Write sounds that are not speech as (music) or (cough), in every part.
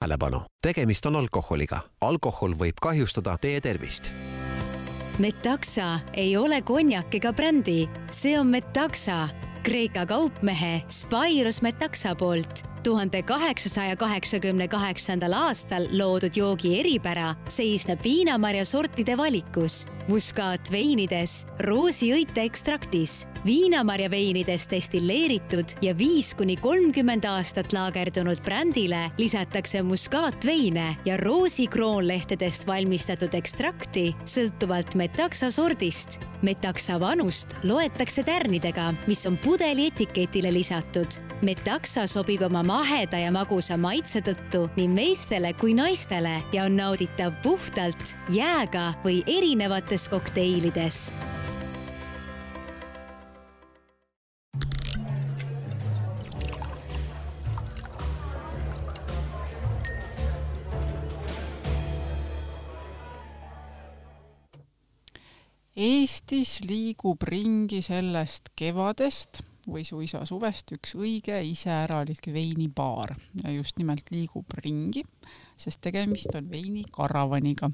tähelepanu, tegemist on alkoholiga. alkohol võib kahjustada teie tervist. Metaxa ei ole konjak ega brändi, see on Metaxa, Kreeka kaupmehe Spyros Metaxa poolt tuhande kaheksasaja kaheksakümne kaheksandal aastal loodud joogi eripära seisneb viinamarja sortide valikus, muskaatveinides, roosiõite ekstraktis, viinamarja veinides destilleeritud ja viis kuni kolmkümmend aastat laagerdunud brändile lisatakse muskaatveine ja roosikroonlehtedest valmistatud ekstrakti sõltuvalt metaksa sordist. metaksa vanust loetakse tärnidega, mis on pudeli etiketile lisatud. metaksa sobib oma maheda ja magusa maitse tõttu nii meestele kui naistele ja on nauditav puhtalt, jääga või erinevates kokteilides. Eestis liigub ringi sellest kevadest või suisa suvest üks õige iseäralik veinibaar ja just nimelt liigub ringi, sest tegemist on veinikaravaniga.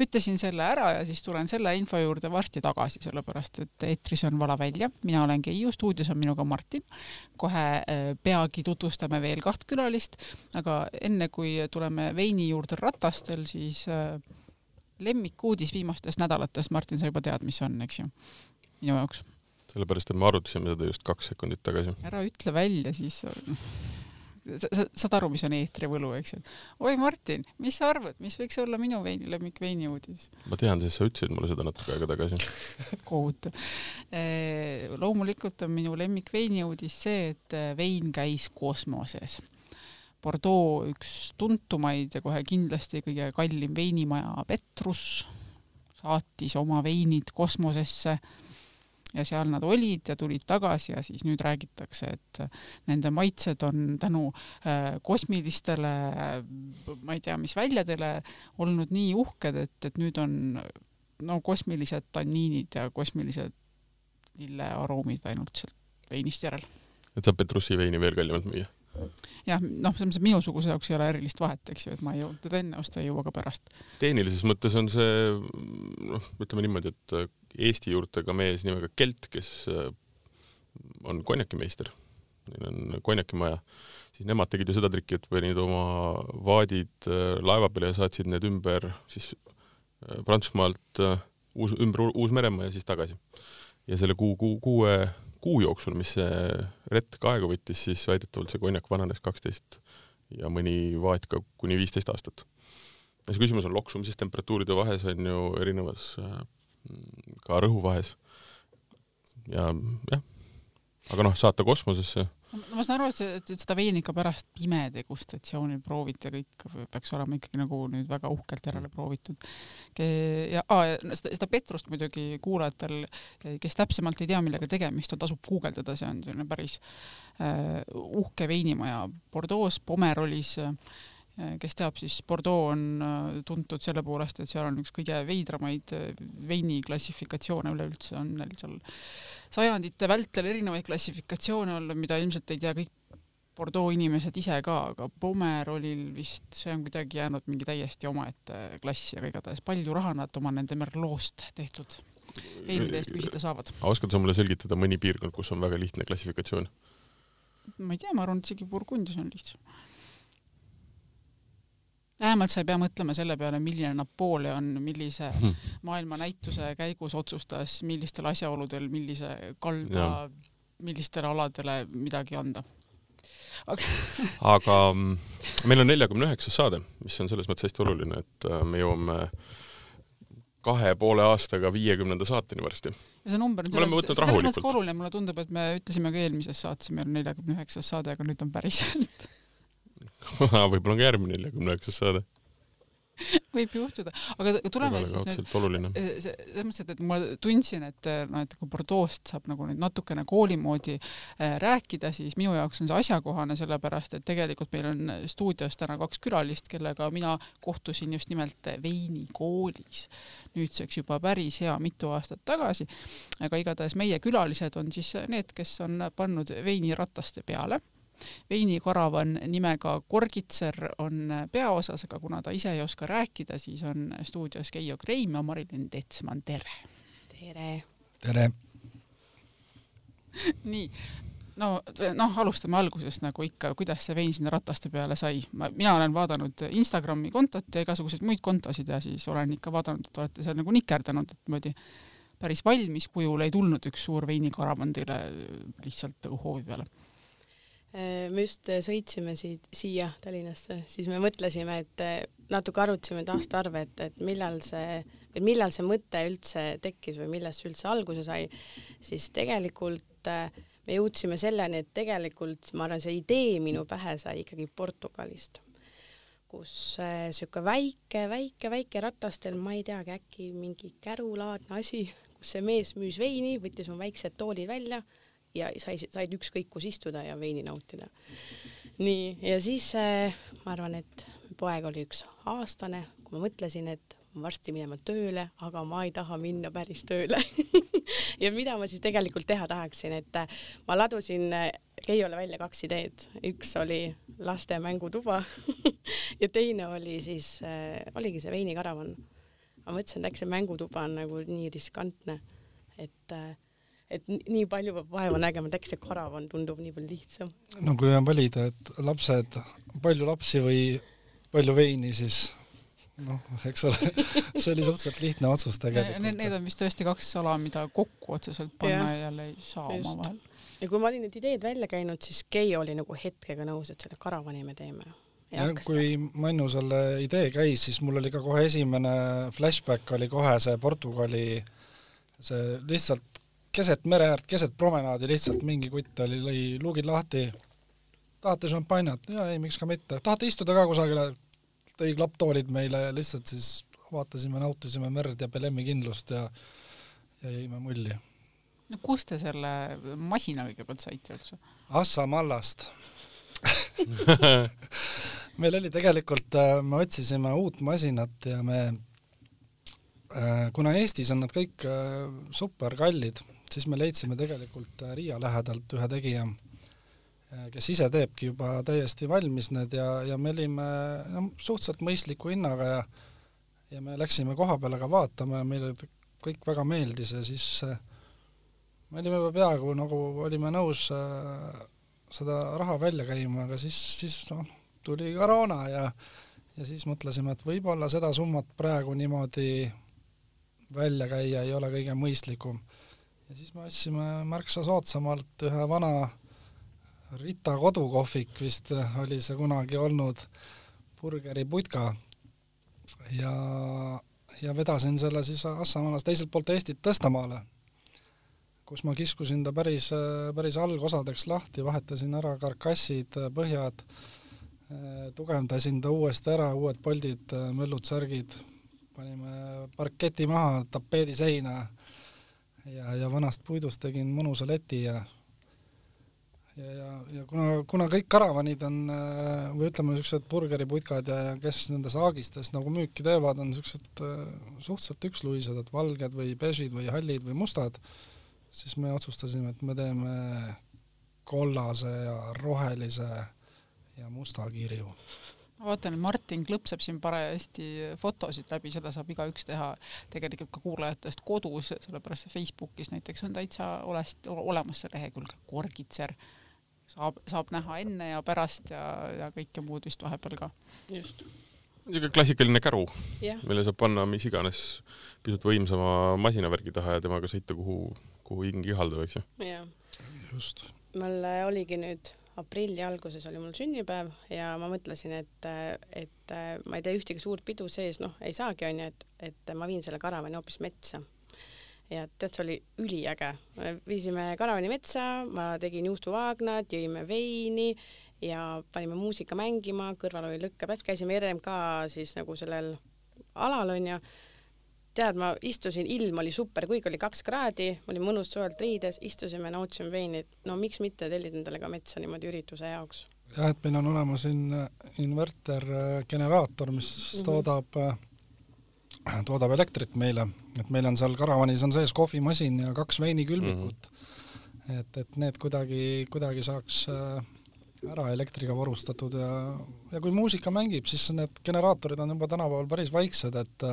ütlesin selle ära ja siis tulen selle info juurde varsti tagasi, sellepärast et eetris on Vala välja, mina olen Keiu, stuudios on minuga Martin. kohe äh, peagi tutvustame veel kaht külalist, aga enne kui tuleme veini juurde ratastel, siis äh, lemmikuudis viimastest nädalatest, Martin, sa juba tead, mis on, eks ju, minu jaoks sellepärast, et me arutasime seda just kaks sekundit tagasi. ära ütle välja, siis sa, sa saad aru, mis on eetrivõlu, eks ju. oi, Martin, mis sa arvad, mis võiks olla minu veini, lemmikveini uudis? ma tean, sest sa ütlesid mulle seda natuke aega tagasi (laughs) kohutav. loomulikult on minu lemmikveini uudis see, et vein käis kosmoses. Bordeaux üks tuntumaid ja kohe kindlasti kõige kallim veinimaja Petrus saatis oma veinid kosmosesse ja seal nad olid ja tulid tagasi ja siis nüüd räägitakse, et nende maitsed on tänu äh, kosmilistele, ma ei tea, mis väljadele olnud nii uhked, et, et nüüd on no kosmilised tanniinid ja kosmilised lillearoomid ainult sealt veinist järel. et saab Petrussi veini veel kallimalt müüa? jah, noh, selles mõttes, minusuguse jaoks ei ole erilist vahet, eks ju, et ma ei jõudnud teda enne osta, ei jõua ka pärast. tehnilises mõttes on see noh, ütleme niimoodi, et Eesti juurtega mees nimega Kelt, kes äh, on konjakimeister, neil on konjakimaja, siis nemad tegid ju seda trikki, et panid oma vaadid äh, laeva peale ja saatsid need ümber siis äh, Prantsusmaalt uus, ümber Uus-Meremaa ja siis tagasi. ja selle kuu, kuu, kuue kuu jooksul, mis see retk aega võttis, siis väidetavalt see konjak vananes kaksteist ja mõni vaat ka kuni viisteist aastat. ja see küsimus on loksumises, temperatuuride vahes on ju erinevas ka rõhuvahes. ja jah, aga noh, saata kosmosesse no ma saan aru, et see, et seda veini ikka pärast pime degustatsioonil prooviti ja kõik peaks olema ikkagi nagu nüüd väga uhkelt järele mm. proovitud. ja aa, seda, seda Petrust muidugi kuulajatel, kes täpsemalt ei tea, millega tegemist on, tasub guugeldada, see on selline päris uh, uhke veinimaja Bordeaux, Pomerolis uh, kes teab, siis Bordeaux on äh, tuntud selle poolest, et seal on üks kõige veidramaid äh, veini klassifikatsioone üleüldse, on neil seal sajandite vältel erinevaid klassifikatsioone olnud, mida ilmselt ei tea kõik Bordeaux inimesed ise ka, aga Pomerolil vist see on kuidagi jäänud mingi täiesti omaette klassi, aga igatahes palju raha nad oma nende Merlot'st tehtud veinide eest küsida saavad. oskad sa mulle selgitada mõni piirkond, kus on väga lihtne klassifikatsioon? ma ei tea, ma arvan, et isegi Burgundias on lihtsam vähemalt sa ei pea mõtlema selle peale, milline Napoleon millise hmm. maailmanäituse käigus otsustas, millistel asjaoludel, millise kalda, millistele aladele midagi anda. aga, (laughs) aga mm, meil on neljakümne üheksas saade, mis on selles mõttes hästi oluline, et äh, me jõuame kahe poole aastaga viiekümnenda saateni varsti. ja see number on selles, selles mõttes ka oluline, mulle tundub, et me ütlesime ka eelmises saates, meil on neljakümne üheksas saade, aga nüüd on päriselt (laughs) (laughs) võib-olla on ka järgmine neljakümne üheksas saade. (laughs) Võib juhtuda, aga tuleme siis nüüd, äh, selles mõttes, et, et ma tundsin, et noh, et kui Bordeaux'st saab nagu nüüd natukene kooli moodi äh, rääkida, siis minu jaoks on see asjakohane, sellepärast et tegelikult meil on stuudios täna kaks külalist, kellega mina kohtusin just nimelt veinikoolis. nüüdseks juba päris hea mitu aastat tagasi, aga igatahes meie külalised on siis need, kes on pannud veini rataste peale veinikaravan nimega Korgitser on peaosas, aga kuna ta ise ei oska rääkida, siis on stuudios Keijo Kreim ja Marilyn Tetsman, tere! tere! tere! nii, no noh, alustame algusest nagu ikka, kuidas see vein sinna rataste peale sai. ma, mina olen vaadanud Instagrami kontot ja igasuguseid muid kontosid ja siis olen ikka vaadanud, et olete seal nagu nikerdanud, et niimoodi päris valmis kujul ei tulnud üks suur veinikaravan teile lihtsalt nagu hoovi peale me just sõitsime siit, siia Tallinnasse, siis me mõtlesime, et natuke arutasime neid aastaarve, et, et millal see, et millal see mõte üldse tekkis või millest see üldse alguse sai, siis tegelikult äh, me jõudsime selleni, et tegelikult ma arvan, see idee minu pähe sai ikkagi Portugalist, kus niisugune äh, väike, väike, väike ratastel, ma ei teagi, äkki mingi kärulaadne asi, kus see mees müüs veini, võttis oma väiksed toolid välja ja sai, said ükskõik kus istuda ja veini nautida. nii, ja siis äh, ma arvan, et poeg oli üks aastane, kui ma mõtlesin, et varsti minema tööle, aga ma ei taha minna päris tööle (laughs) ja mida ma siis tegelikult teha tahaksin, et äh, ma ladusin äh, Keiole välja kaks ideed, üks oli laste mängutuba (laughs) ja teine oli siis oligi see veinikaravan. ma mõtlesin, et äkki see mängutuba on nagu nii riskantne, et äh, et nii palju peab vaeva nägema, et äkki see karavan tundub nii palju lihtsam. no kui on valida, et lapsed, palju lapsi või palju veini, siis noh, eks ole, (laughs) see oli suhteliselt lihtne otsus tegelikult. Need, on vist tõesti kaks ala, mida kokku otseselt panna ja jälle ei saa omavahel. ja kui ma olin need ideed välja käinud, siis Keijo oli nagu hetkega nõus, et selle karavani me teeme. ja kui Mannu selle idee käis, siis mul oli ka kohe esimene flashback oli kohe see Portugali, see lihtsalt keset mere äärt, keset promenaadi lihtsalt mingi kutt oli, lõi luugid lahti, tahate šampanjat? jaa, ei, miks ka mitte. tahate istuda ka kusagile? tõi klapptoolid meile ja lihtsalt siis vaatasime, nautisime merd ja Belemi kindlust ja ja jäime mulli. no kust te selle masina kõigepealt saite üldse? Assa mallast (laughs) meil oli tegelikult, äh, me otsisime uut masinat ja me, äh, kuna Eestis on nad kõik äh, super kallid, siis me leidsime tegelikult Riia lähedalt ühe tegija Äh, kes ise teebki juba täiesti valmis need ja, ja me olime no suhteliselt mõistliku hinnaga ja ja me läksime koha peale ka vaatama ja meile kõik väga meeldis ja siis äh, me olime juba peaaegu nagu olime nõus äh, seda raha välja käima, aga siis, siis noh, tuli koroona ja ja siis mõtlesime, et võib-olla seda summat praegu niimoodi välja käia ei ole kõige mõistlikum. Ja siis me ostsime märksa soodsamalt ühe vana Rita kodukohvik vist oli see kunagi olnud, burgeriputka ja, ja vedasin selle siis Assamaalas teiselt poolt Eestit Tõstamaale, kus ma kiskusin ta päris, päris algosadeks lahti, vahetasin ära karkassid, põhjad, tugevdasin ta uuesti ära, uued poldid, möllud, särgid, panime parketi maha, tapeedi seina ja, ja vanast puidust tegin mõnusa leti ja ja, ja, ja kuna, kuna kõik karavanid on äh, või ütleme, niisugused burgeriputkad ja, ja kes nende saagistes nagu müüki teevad, on niisugused äh, suhteliselt üksluised, et valged või bežid või hallid või mustad, siis me otsustasime, et me teeme kollase ja rohelise ja musta kirju ma vaatan, et Martin klõpseb siin parajasti fotosid läbi, seda saab igaüks teha tegelikult ka kuulajatest kodus, sellepärast et Facebookis näiteks on täitsa olest, olemas see lehekülg Korgitser saab, saab näha enne ja pärast ja, ja kõike muud vist vahepeal ka. just. niisugune klassikaline käru, mille saab panna mis iganes pisut võimsama masinavärgi taha ja temaga sõita, kuhu, kuhu hing ihaldab, eks ju. jah. just. mul oligi nüüd aprilli alguses oli mul sünnipäev ja ma mõtlesin, et, et ma ei tee ühtegi suurt pidu sees, noh, ei saagi, onju, et, et ma viin selle karavani hoopis metsa ja tead, see oli üliäge. viisime karavani metsa, ma tegin juustuvaagnad, jõime veini ja panime muusika mängima, kõrval oli lõkkepätt, käisime RMK siis nagu sellel alal onju. Tead, ma istusin, ilm oli super, kuigi oli kaks kraadi, ma olin mõnus soojalt riides, istusime, nautisime veini, et no miks mitte tellida endale ka metsa niimoodi ürituse jaoks. jah, et meil on olemas siin invertergeneraator, mis mm -hmm. toodab äh, toodab elektrit meile, et meil on seal karavanis on sees kohvimasin ja kaks veinikülmikut mm. -hmm. et, et need kuidagi, kuidagi saaks äh, ära elektriga varustatud ja, ja kui muusika mängib, siis need generaatorid on juba tänapäeval päris vaiksed, et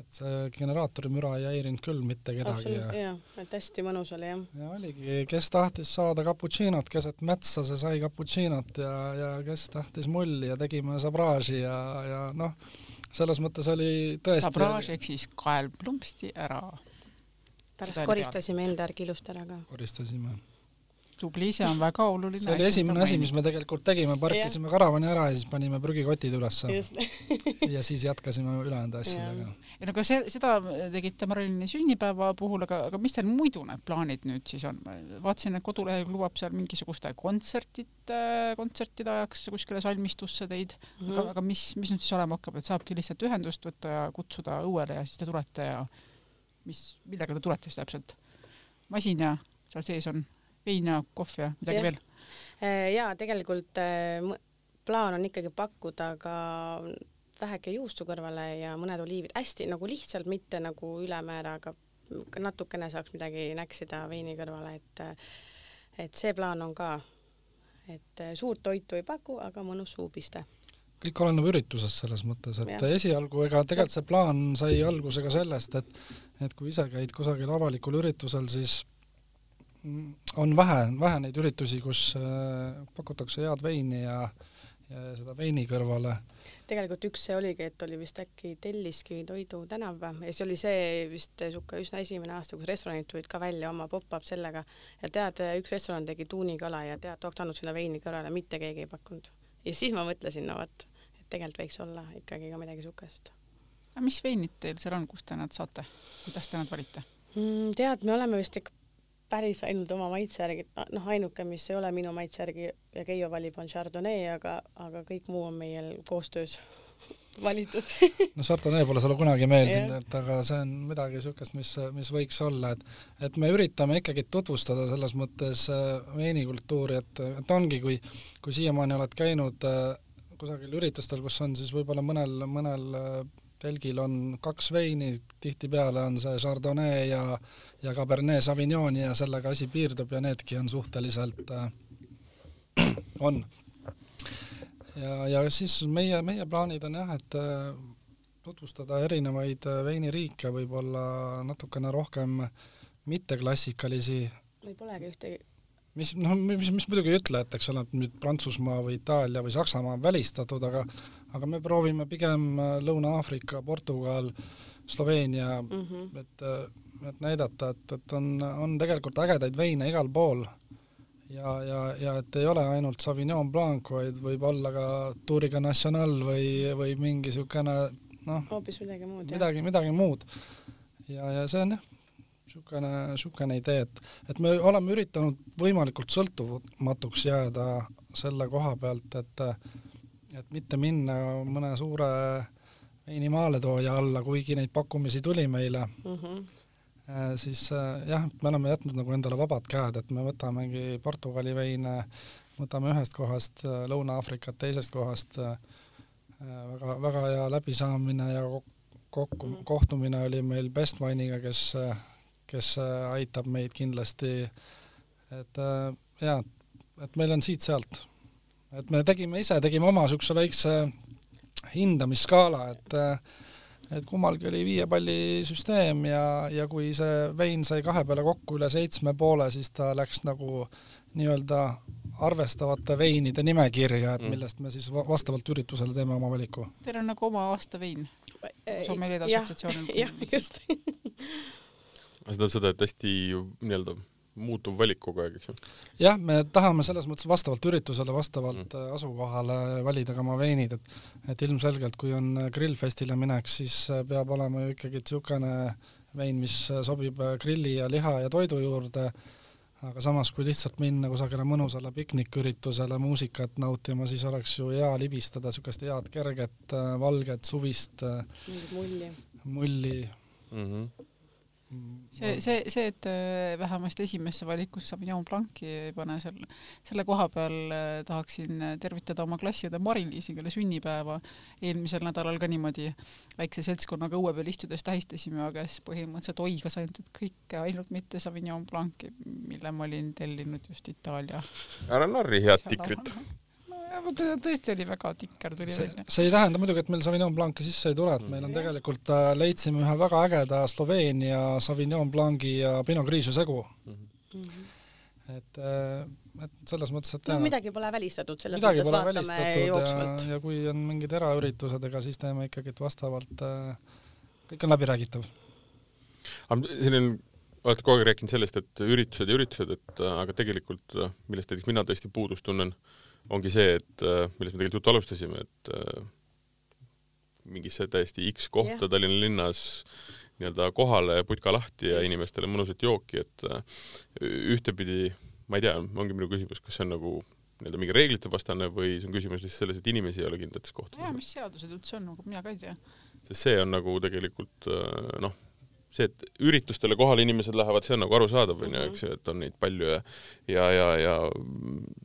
et see generaatori müra ei häirinud küll mitte kedagi ja jah, et hästi mõnus oli jah. ja oligi, kes tahtis saada cappuccinot keset metsa, see sai cappuccinot ja, ja kes tahtis mulli ja tegime sabraaži ja, ja noh, selles mõttes oli tõesti sabraaž ehk siis kael plumpsti ära. pärast koristasime enda järgi ilusti ära ka. koristasime tubli, see on väga oluline. see oli esimene asi, mis me tegelikult tegime, parkisime karavani ära ja siis panime prügikotid ülesse. (laughs) ja siis jätkasime ülejäänud asjadega. ja no aga see, seda tegite Marilini sünnipäeva puhul, aga, aga mis teil muidu need plaanid nüüd siis on? vaatasin, et kodulehel lubab seal mingisuguste kontsertide, kontsertide ajaks kuskile salmistusse teid mm, -hmm. aga, aga mis, mis nüüd siis olema hakkab, et saabki lihtsalt ühendust võtta ja kutsuda õuele ja siis te tulete ja mis, millega te tulete siis täpselt? masin ja seal sees on vein ja kohv ja midagi ja. veel? Äh, jaa, tegelikult äh, plaan on ikkagi pakkuda ka väheke juustu kõrvale ja mõned oliivid, hästi nagu lihtsalt, mitte nagu ülemäära, aga natukene saaks midagi näksida veini kõrvale, et et see plaan on ka, et suurt toitu ei paku, aga mõnus suupiste kõik oleneb üritusest selles mõttes, et ja. esialgu ega tegelikult see plaan sai alguse ka sellest, et et kui ise käid kusagil avalikul üritusel, siis on vähe, vähe neid üritusi, kus äh, pakutakse head veini ja, ja seda veini kõrvale. tegelikult üks see oligi, et oli vist äkki Telliskivi Toidu tänav ja see oli see vist niisugune üsna esimene aasta, kus restoranid tulid ka välja oma pop-up sellega ja tead, üks restoran tegi tuunikala ja tead, oleks andnud sinna veini kõrvale, mitte keegi ei pakkunud. ja siis ma mõtlesin, no vot, et tegelikult võiks olla ikkagi ka midagi niisugust. aga mis veinid teil seal on, kust te nad saate, kuidas te nad valite mm,? tead, me oleme vist ikka päris ainult oma maitse järgi, noh, ainuke, mis ei ole minu maitse järgi ja Keijo valib, on Chardonnay, aga, aga kõik muu on meil koostöös (laughs) valitud. No Chardonnay pole sulle kunagi meeldinud, et aga see on midagi niisugust, mis, mis võiks olla, et et me üritame ikkagi tutvustada selles mõttes äh, veinikultuuri, et, et ongi, kui kui siiamaani oled käinud äh, kusagil üritustel, kus on siis võib-olla mõnel, mõnel äh, telgil on kaks veini, tihtipeale on see Chardonnay ja ja Cabernet Sauvignon ja sellega asi piirdub ja needki on suhteliselt äh,, (clears throat) on. ja, ja siis meie, meie plaanid on jah, et äh, tutvustada erinevaid äh, veiniriike, võib-olla natukene rohkem mitteklassikalisi või polegi ühtegi mis noh, mis, mis muidugi ei ütle, et eks ole, nüüd Prantsusmaa või Itaalia või Saksamaa on välistatud, aga aga me proovime pigem äh, Lõuna-Aafrika, Portugal, Sloveenia mm, -hmm. et et näidata, et, et on, on tegelikult ägedaid veine igal pool ja, ja, ja et ei ole ainult Sauvignon Blanc, vaid võib olla ka Touriga Nacional või, või mingi niisugune noh, hoopis midagi muud, midagi, midagi muud. ja, ja see on jah, niisugune, niisugune idee, et, et me oleme üritanud võimalikult sõltumatuks jääda selle koha pealt, et et mitte minna mõne suure veinimaaletooja alla, kuigi neid pakkumisi tuli meile mm. -hmm siis äh, jah, me oleme jätnud nagu endale vabad käed, et me võtamegi Portugali veine, võtame ühest kohast, äh, Lõuna-Aafrikat teisest kohast, väga, väga hea läbisaamine ja kokku, mhm. kohtumine oli meil Bestwine'iga, kes, kes aitab meid kindlasti, et jaa, et meil on siit-sealt. Et me tegime ise, tegime oma niisuguse väikse hindamisskaala, et et kummalgi oli viie palli süsteem ja, ja kui see vein sai kahe peale kokku üle seitsme poole, siis ta läks nagu nii-öelda arvestavate veinide nimekirja, et mm. millest me siis vastavalt üritusele teeme oma valiku. Teil on nagu oma aasta vein sommelier assotsiatsioonil. (laughs) jah, just (laughs) see tähendab seda, et hästi nii-öelda muutuv valik kogu aeg, eks ju? jah, me tahame selles mõttes vastavalt üritusele, vastavalt mm. Asukohale valida ka oma veinid, et et ilmselgelt, kui on grillfestile minek, siis peab olema ju ikkagi niisugune vein, mis sobib grilli ja liha ja toidu juurde, aga samas, kui lihtsalt minna kusagile mõnusale pikniküritusele muusikat nautima, siis oleks ju hea libistada niisugust head kerget valget suvist mulli, mulli. Mm -hmm see, see, see, et äh, vähemasti esimesse valikusse Sauvignon Blanc'i ei pane selle, selle koha peal äh, tahaksin tervitada oma klassiõde Mari-Liisi, kelle sünnipäeva eelmisel nädalal ka niimoodi väikse seltskonnaga õue peal istudes tähistasime, aga kes põhimõtteliselt oigas ainult, et kõike, ainult mitte Sauvignon Blanc'i, mille ma olin tellinud just Itaalia. ära narri head tikrit (laughs) tõesti oli väga tikker tuli välja. see ei tähenda muidugi, et meil Sauvignon Blanc'i sisse ei tule, et meil on tegelikult äh,, leidsime ühe väga ägeda Sloveenia Sauvignon Blanc'i ja Pinot Grigio segu mm. -hmm. et äh,, et selles mõttes, et no midagi pole välistatud, selles mõttes vaatame jooksvalt. ja, kui on mingid eraüritused, ega siis teeme ikkagi vastavalt äh,, kõik on läbiräägitav. aga siin on olete kogu aeg rääkinud sellest, et üritused ja üritused, et äh, aga tegelikult, äh, millest näiteks mina tõesti puudust tunnen, ongi see, et äh, millest me tegelikult juttu alustasime, et äh, mingisse täiesti X kohta yeah. Tallinna linnas nii-öelda kohale putka lahti ja inimestele mõnusat jooki, et äh, ühtepidi ma ei tea, ongi minu küsimus, kas see on nagu nii-öelda mingi reeglite vastane või see on küsimus lihtsalt selles, et inimesi ei ole kindlates kohtades? jaa, mis seadused üldse on, nagu mina ka ei tea. sest see on nagu tegelikult noh, see, et üritustele kohale inimesed lähevad, see on nagu arusaadav, onju, mhm. eks ju, et on neid palju ja ja, ja, ja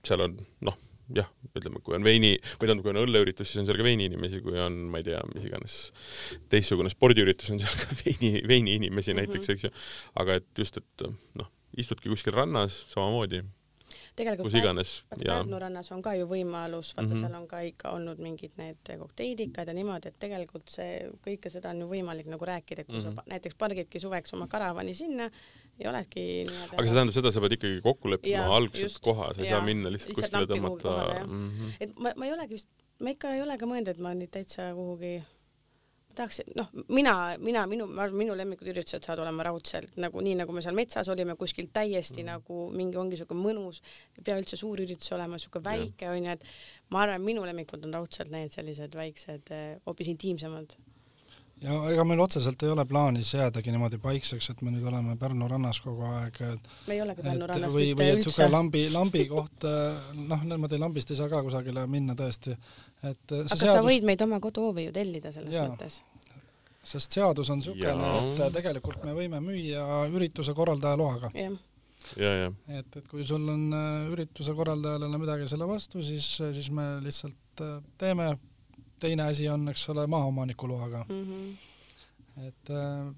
seal on noh jah, ütleme, kui on veini, või tähendab, kui on õlleüritus, siis on seal ka veiniinimesi, kui on, ma ei tea, mis iganes teistsugune spordiüritus, on seal ka (laughs) veini, veiniinimesi mm -hmm. näiteks, eks ju. aga et just, et noh, istudki kuskil rannas samamoodi tegelikult kus iganes. Pärnu rannas on ka ju võimalus, vaata mm -hmm. seal on ka ikka olnud mingid need kokteilikad ja niimoodi, et tegelikult see, kõike seda on ju võimalik nagu rääkida, kui mm -hmm. sa mhm. näiteks pargidki suveks oma karavani sinna ja oledki nii-öelda aga see tähendab seda, sa pead ikkagi kokku leppima algselt koha, sa ei ja, saa minna lihtsalt, lihtsalt kuskile tõmmata. Mm -hmm. et ma, ma ei olegi vist, ma ikka ei ole ka mõelnud, et ma nüüd täitsa kuhugi tahaks, noh, mina, mina, minu, ma arvan, minu lemmikud üritused saavad olema raudselt nagu nii, nagu me seal metsas olime, kuskil täiesti mm. nagu mingi ongi siuke mõnus, ei pea üldse suur üritus olema, siuke väike onju, et ma arvan, minu lemmikud on raudselt need sellised väiksed, eh, hoopis intiimsemad ja ega meil otseselt ei ole plaanis jäädagi niimoodi paikseks, et me nüüd oleme Pärnu rannas kogu aeg, et me ei olegi Pärnu rannas või, või et niisugune lambi, lambi koht, noh, niimoodi lambist ei saa ka kusagile minna tõesti, et aga seadus... sa võid meid oma koduhoovi ju tellida selles ja. mõttes sest seadus on niisugune, et tegelikult me võime müüa ürituse korraldaja loaga. ja, ja. et, et kui sul on ürituse korraldajal on midagi selle vastu, siis, siis me lihtsalt teeme, teine asi on, eks ole, maaomaniku loaga mm. -hmm. et äh,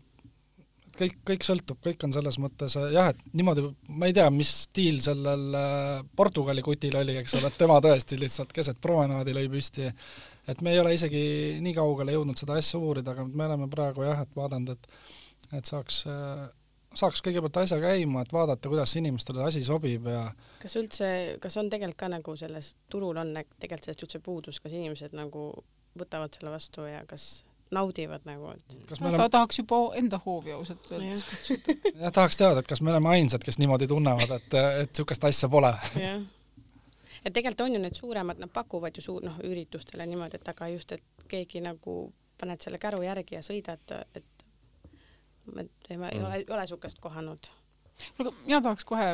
kõik, kõik sõltub, kõik on selles mõttes jah, et niimoodi, ma ei tea, mis stiil sellel Portugali kutil oli, eks ole, et tema tõesti lihtsalt keset promenaadi lõi püsti et me ei ole isegi nii kaugele jõudnud seda asja uurida, aga me oleme praegu jah, et vaadanud, et et saaks, saaks kõigepealt asja käima, et vaadata, kuidas inimestele asi sobib ja kas üldse, kas on tegelikult ka nagu selles turul on tegelikult sellest üldse puudus, kas inimesed nagu võtavad selle vastu ja kas naudivad nagu, et kas me oleme... ta tahaks juba enda hoovi ausalt öeldes kutsuda. jah, tahaks teada, et kas me oleme ainsad, kes niimoodi tunnevad, et, et niisugust asja pole. jah et tegelikult on ju need suuremad, nad pakuvad ju suur, noh, üritustele niimoodi, et aga just, et keegi nagu paned selle käru järgi ja sõidad, et me ei, mm. ei ole, ei ole niisugust kohanud aga mina tahaks kohe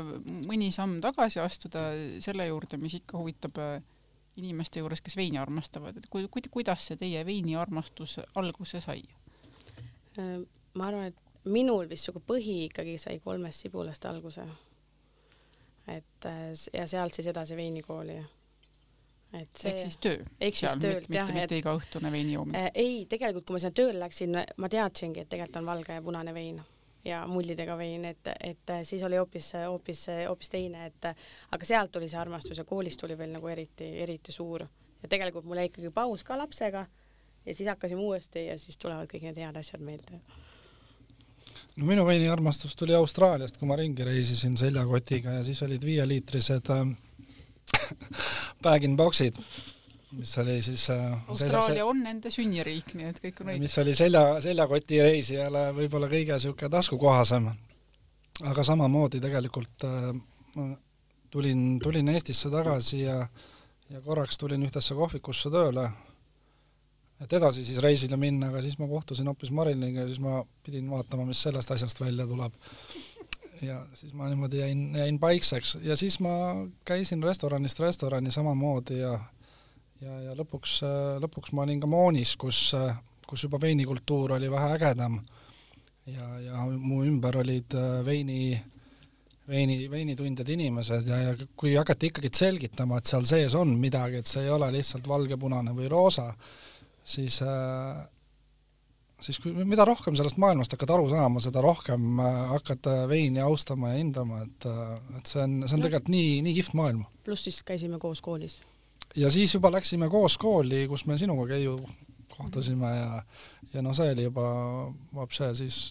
mõni samm tagasi astuda selle juurde, mis ikka huvitab äh, inimeste juures, kes veini armastavad, et ku-, ku-, kuidas see teie veiniarmastus alguse sai? Ma arvan, et minul vist sihuke põhi ikkagi sai kolmest sibulast alguse et äh, ja sealt siis edasi veinikooli. et see ehk siis töö? ehk siis töölt jah. mitte, mitte igaõhtune veini joomine äh,? ei, tegelikult kui ma sinna tööle läksin, ma teadsingi, et tegelikult on valge ja punane vein ja mullidega vein, et, et äh, siis oli hoopis, hoopis, hoopis teine, et aga sealt tuli see armastus ja koolist tuli veel nagu eriti, eriti suur. ja tegelikult mul jäi ikkagi paus ka lapsega ja siis hakkasime uuesti ja siis tulevad kõik need head asjad meelde no minu veiniarmastus tuli Austraaliast, kui ma ringi reisisin seljakotiga ja siis olid viieliitrised äh, (coughs) bag-in-box'id, mis oli siis äh, Austraalia selja, on nende sünniriik, nii et kõik on õige. mis oli selja, seljakoti reisijale võib-olla kõige niisugune taskukohasem. aga samamoodi tegelikult äh, ma tulin, tulin Eestisse tagasi ja ja korraks tulin ühtesse kohvikusse tööle et edasi siis reisile minna, aga siis ma kohtusin hoopis Mariliga ja siis ma pidin vaatama, mis sellest asjast välja tuleb. ja siis ma niimoodi jäin, jäin paikseks ja siis ma käisin restoranist restorani samamoodi ja ja, ja lõpuks, lõpuks ma olin ka Moonis, kus, kus juba veinikultuur oli vähe ägedam. ja, ja mu ümber olid äh, veini, veini, veinitundjad inimesed ja, ja kui hakati ikkagi selgitama, et seal sees on midagi, et see ei ole lihtsalt valge, punane või roosa, siis äh, siis kui, mida rohkem sellest maailmast hakkad aru saama, seda rohkem äh, hakkad äh, veini austama ja hindama, et, äh, et see on, see on tegelikult nii, nii kihvt maailm. pluss siis käisime koos koolis. Ja siis juba läksime koos kooli, kus me sinuga, Keiu, kohtusime ja ja noh, see oli juba vapše, siis,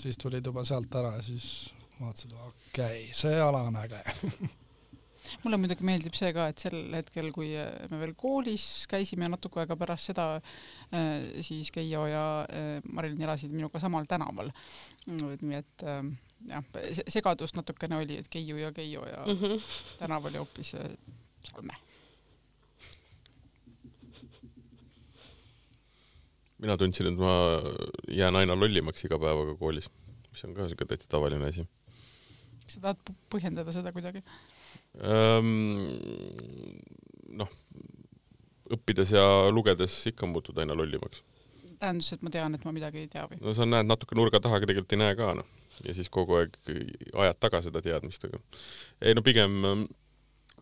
siis tulid juba sealt ära ja siis vaatasid, okei okay,, see ala on äge (laughs) mulle muidugi meeldib see ka, et sel hetkel, kui me veel koolis käisime ja natuke aega pärast seda, äh, siis Keijo ja äh, Marilyn elasid minuga samal tänaval. nii et äh, jah, segadust natukene oli, et Keiu ja Keijo ja mm -hmm. tänav oli hoopis Salme mina tundsin, et ma jään aina lollimaks iga päevaga koolis, mis on ka siuke täitsa tavaline asi. kas sa tahad põhjendada seda kuidagi? noh, õppides ja lugedes ikka muutud aina lollimaks. tähendas, et ma tean, et ma midagi ei tea või? no sa näed natuke nurga taha, aga tegelikult ei näe ka noh. ja siis kogu aeg ajad taga seda teadmist, aga ei no pigem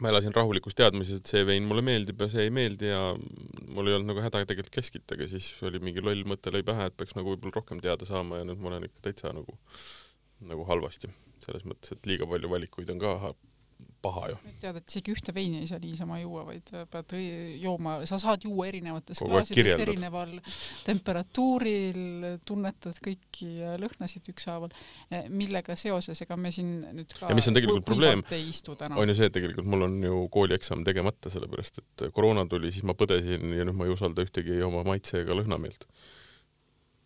ma elasin rahulikus teadmises, et see vein mulle meeldib ja see ei meeldi ja mul ei olnud nagu häda tegelikult keskittagi, siis oli mingi loll mõte lõi pähe, et peaks nagu võib-olla rohkem teada saama ja nüüd ma olen ikka täitsa nagu, nagu halvasti. selles mõttes, et liiga palju valikuid on ka paha ju. tead, et isegi ühte veini ei saa niisama juua, vaid pead jooma, sa saad juua erinevates klaasidest erineval temperatuuril, tunnetad kõiki lõhnasid ükshaaval, eh, millega seoses, ega me siin nüüd ka ja mis on tegelikult probleem, on ju see, et tegelikult mul on ju koolieksam tegemata, sellepärast et koroona tuli, siis ma põdesin ja nüüd ma ei usalda ühtegi oma maitse ega lõhnameelt.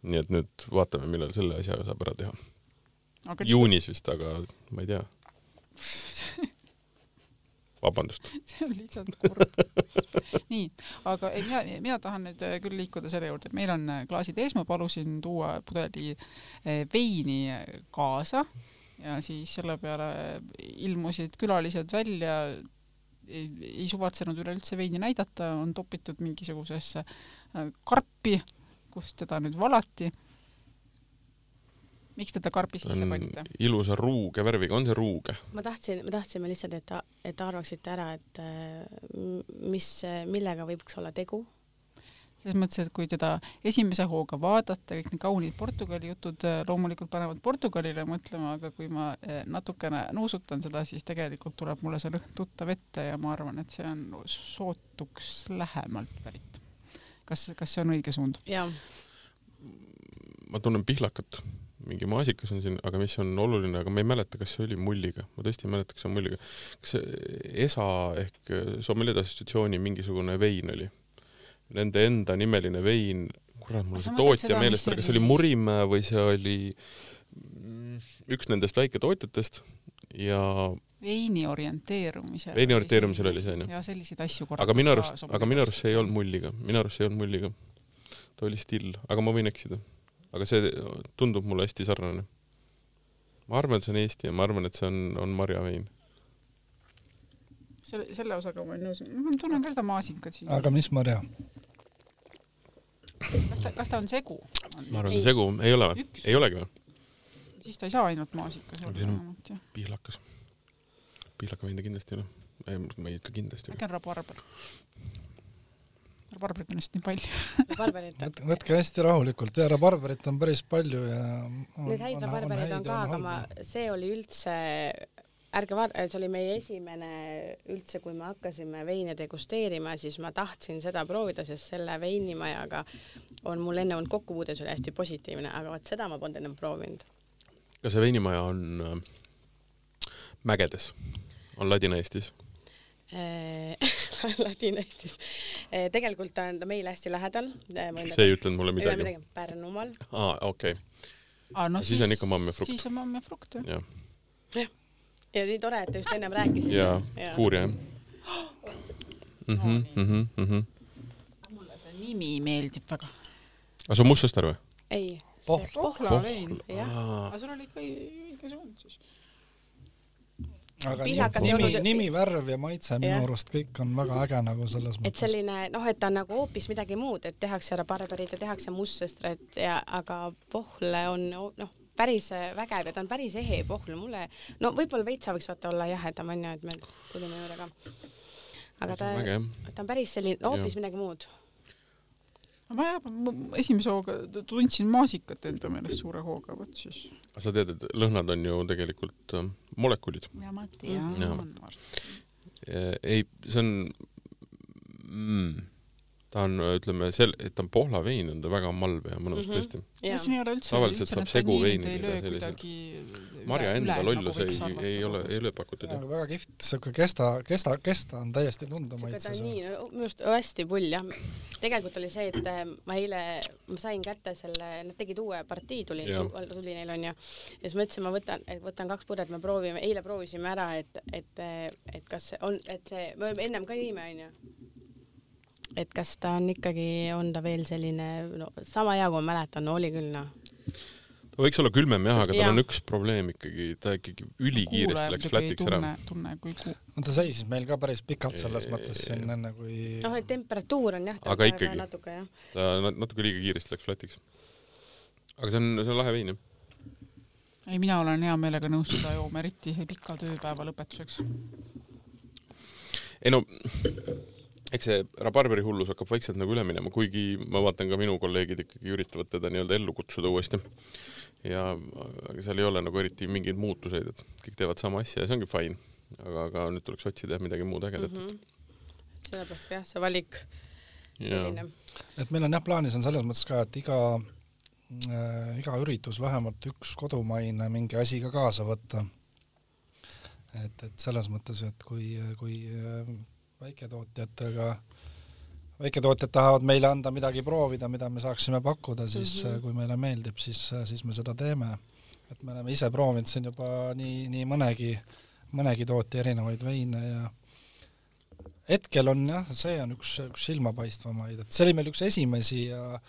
nii et nüüd vaatame, millal selle asja saab ära teha. juunis vist, aga ma ei tea (laughs) vabandust. (laughs) see on lihtsalt kurb. (laughs) nii, aga ei, mina, mina tahan nüüd äh, küll liikuda selle juurde, et meil on äh, klaasid ees, ma palusin tuua pudeli äh, veini kaasa. Ja siis selle peale ilmusid külalised välja, ei suvatsenud üleüldse veini näidata, on topitud mingisugusesse karpi, kust teda nüüd valati miks te ta karbi sisse panite? ilusa ruuge värviga, on see ruuge? ma tahtsin, me tahtsime lihtsalt, et, et arvaksite ära, et mis, millega võiks olla tegu. selles mõttes, et kui teda esimese hooga vaadata, kõik need kaunid Portugali jutud äh, loomulikult panevad Portugalile mõtlema, aga kui ma äh, natukene nuusutan seda, siis tegelikult tuleb mulle see lõhn tuttav ette ja ma arvan, et see on sootuks lähemalt pärit. kas, kas see on õige suund? ma tunnen pihlakat mingi maasikas on siin, aga mis on oluline, aga ma ei mäleta, kas see oli mulliga, ma tõesti ei mäleta, kas see on mulliga. kas ESA ehk Sommelier Assotsiatsiooni mingisugune vein oli? Nende enda nimeline vein, kurat, mul see tootja meelest, kas see oli Murimäe või see oli üks nendest väiketootjatest ja veini orienteerumisel. veini orienteerumisel oli see onju. ja selliseid asju korraga. aga minu arust, aga minu arust see ei olnud mulliga, minu arust see ei olnud mulliga. ta oli still, aga ma võin eksida aga see tundub mulle hästi sarnane. ma arvan, et see on Eesti ja ma arvan, et see on, on marjavein. selle, selle osaga ma olen nõus, ma tunnen ka seda maasikat siin. aga mis marja? kas ta, kas ta on segu? ma arvan, see segu, ei ole või? ei olegi või? siis ta ei saa ainult maasikas olla vähemalt, jah. pihlakas. pihlakavein ta kindlasti ei ole. ma ei ütle kindlasti. äkki on rabarber? Rabarberit on nii palju rabarberit võtke hästi rahulikult ja rabarberit on päris palju ja Neid häid rabarbereid on, on ka, aga ma, see oli üldse ärge vaadake, see oli meie esimene üldse, kui me hakkasime veine degusteerima, siis ma tahtsin seda proovida, sest selle veinimajaga on mul enne olnud kokkupuude, see oli hästi positiivne, aga vot seda ma polnud ennem proovinud. kas see veinimaja on äh, mägedes, on Ladina-Eestis? (laughs) (laughs) Ladina-Eestis. Äh, tegelikult on ta meile hästi lähedal. Äh, see ei ütlenud mulle midagi. Pärnumaal. aa, okei okay.. No, siis, siis on ikka mamm ja frukt. siis on mamm ja frukt, jah. jah. jah. ja nii tore, et te just ennem rääkisite. jaa ja., Fuuria, jah. Mhm, mhm, mhm. mulle see nimi meeldib väga. aga see on Mustsõster või? ei. Pohlavein, jah. aga sul oli ikka õige suund siis aga nimi, nimi, värv ja maitse minu yeah. arust kõik on väga äge nagu selles mõttes. et selline noh, et ta on nagu hoopis midagi muud, et tehakse rabarberit ja tehakse mustsõstret ja aga vohle on noh, päris vägev ja ta on päris ehe pohvel, mulle, no võib-olla veitsa võiks vaata olla jahedam onju, et me tulime juurde ka. aga ta, ta on päris selline, hoopis midagi muud. Ma jah, esimese hooga tundsin maasikat enda meelest suure hooga, vot siis. aga sa tead, et lõhnad on ju tegelikult äh, molekulid. ja ma tean ei, see on mm, ta on, ütleme, sel-, et ta on Pohla vein, on ta väga malv ja mõnus Mhm. tõesti. ja siin ei ole üldse Tavaliselt saab ei löö sellised- kuidagi marja üle- enda lollus nagu ei ei ole, ei ole pakutud väga kihvt, siuke kesta, kesta, kesta on täiesti tunda maitses on. nii, minu arust hästi pull jah. tegelikult oli see, et äh, ma eile, ma sain kätte selle, nad tegid uue partii, tuli, tuli neil onju. ja siis mõtlesin, ma võtan, võtan kaks pudrat, me proovime, eile proovisime ära, et, et, et kas see on, et see, me ennem ka jõime onju. Et kas ta on ikkagi, on ta veel selline, no sama hea, kui ma mäletan no,, oli küll noh. ta võiks olla külmem jah, aga tal Jah. on üks probleem ikkagi, ta ikkagi ülikiiresti läks flat'iks ära. tunne, tunne kui ku-. no ta seisis meil ka päris pikalt selles mõttes siin enne kui noh, et temperatuur on jah. Aga ikkagi. ta nat- natuke liiga kiiresti läks flat'iks. aga see on, see on lahe vein jah. ei, mina olen hea meelega nõus seda jooma, eriti see pika tööpäeva lõpetuseks. ei no, eks see rabarberi hullus hakkab vaikselt nagu üle minema, kuigi ma vaatan ka minu kolleegid ikkagi üritavad teda nii-öelda ellu kutsuda uuesti. ja aga seal ei ole nagu eriti mingeid muutuseid, et kõik teevad sama asja ja see ongi fine. aga, aga nüüd tuleks otsida jah midagi muud ägedat mm. et sellepärast ka jah, see valik -hmm. selline. et meil on jah, plaanis on selles mõttes ka, et iga äh, iga üritus vähemalt üks kodumaine mingi asi ka kaasa võtta. et, et selles mõttes, et kui, kui äh, väiketootjatega, väiketootjad tahavad meile anda midagi proovida, mida me saaksime pakkuda, siis mm. -hmm. kui meile meeldib, siis, siis me seda teeme. et me oleme ise proovinud siin juba nii, nii mõnegi, mõnegi tootja erinevaid veine ja hetkel on jah, see on üks, üks silmapaistvamaid, et see oli meil üks esimesi ja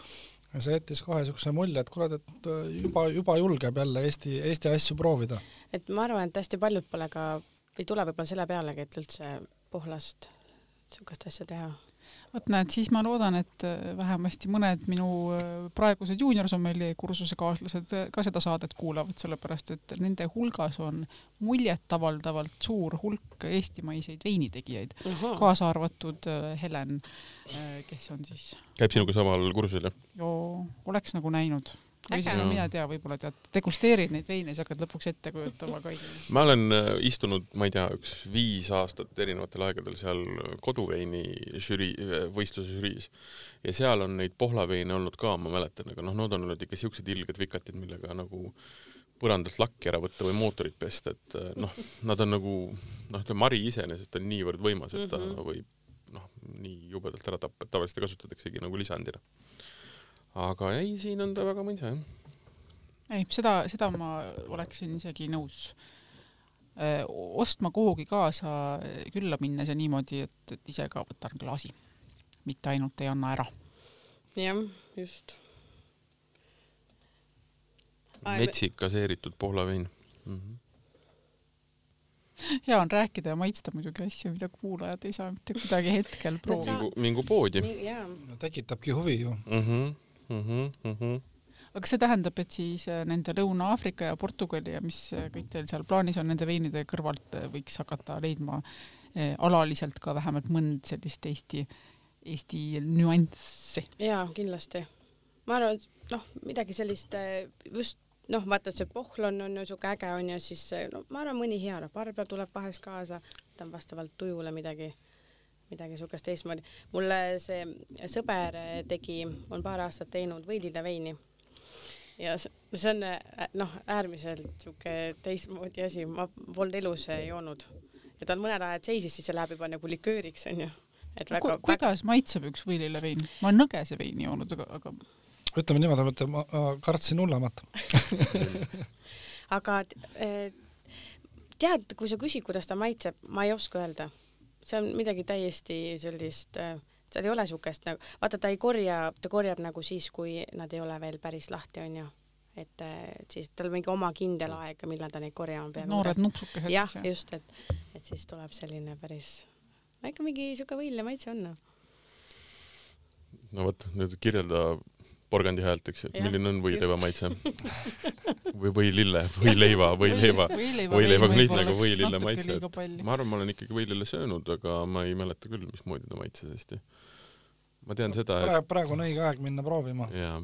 see jättis kohe niisuguse mulje, et kuule, et juba, juba julgeb jälle Eesti, Eesti asju proovida. et ma arvan, et hästi paljud pole ka, ei tule võib-olla selle pealegi, et üldse Pohlast niisugust asja teha. vot näed, siis ma loodan, et äh, vähemasti mõned minu äh, praegused juuniorsommeli kursusekaaslased äh, ka seda saadet kuulavad, sellepärast et nende hulgas on muljetavaldavalt suur hulk eestimaiseid veinitegijaid, kaasa arvatud Helen, kes on siis käib sinuga samal kursusel jah? ju oleks nagu näinud või siis no mine tea, võib-olla tead, degusteerid neid veine, siis hakkad lõpuks ette kujutama ka. ma olen äh, istunud, ma ei tea, üks viis aastat erinevatel aegadel seal koduveini žürii, võistluse žüriis ja seal on neid pohlaveine olnud ka, ma mäletan, aga noh, need on olnud ikka siuksed ilged vikatid, millega nagu põrandalt lakki ära võtta või mootorit pesta, et äh, noh, nad on nagu noh, see mari iseenesest on niivõrd võimas, et ta mm. -hmm. võib noh, nii jubedalt ära tappa, et tavaliselt kasutataksegi nagu lisandina. Aga ei, siin on ta väga mõisa jah. ei, seda, seda ma oleksin isegi nõus öö, ostma kuhugi kaasa külla minnes ja niimoodi, et, et ise ka võtan klaasi, mitte ainult ei anna ära. jah, just. metsik gaseeritud Poola vein mm. -hmm. hea on rääkida ja maitsta muidugi asju, mida kuulajad ei saa mitte kuidagi hetkel proovida. mingu, mingu poodi jaa, tekitabki huvi ju. mm. -hmm. Mm -hmm. Mm -hmm. aga kas see tähendab, et siis äh, nende Lõuna-Aafrika ja Portugali ja mis äh, kõik teil seal plaanis on, nende veinide kõrvalt äh, võiks hakata leidma alaliselt ka vähemalt mõnd sellist Eesti, Eesti nüanssi? jaa, kindlasti. ma arvan, et noh, midagi sellist just noh, vaata, et see pohlan on ju siuke äge onju, siis eh, no ma arvan, mõni hea rabarber tuleb vahest kaasa, ta on vastavalt tujule midagi, midagi siukest teistmoodi. mulle see sõber tegi, on paar aastat teinud võilileveini ja see on noh, äärmiselt siuke teistmoodi asi, ma polnud elus joonud ja ta mõned ajad seisis, siis see läheb juba nagu likööriks onju. et väga, väga kuidas maitseb üks võililevein? ma olen nõgese veini joonud, aga, aga ütleme niimoodi, et ma kartsin hullemat. (laughs) aga eh, tead, kui sa küsid, kuidas ta maitseb, ma ei oska öelda. See on midagi täiesti sellist, seal ei ole siukest nagu, vaata ta ei korja, ta korjab nagu siis, kui nad ei ole veel päris lahti, onju. et eh, et siis tal on mingi oma kindel aeg, millal ta neid korjama peab. noored nupsukesed jah, siis just, et, et siis tuleb selline päris, no ikka mingi siuke võiline maitse on. noh. no vot, nüüd kirjelda porgandi häält, eks ju, et milline on võileiva maitse (laughs) või võilille, võileiva, võileiva, võileivaga nii nagu võilille maitse, et ma arvan, ma olen ikkagi võilille söönud, aga ma ei mäleta küll, mismoodi ta maitses hästi. ma tean seda, praegu, praegu on õige aeg minna proovima. Et. jaa,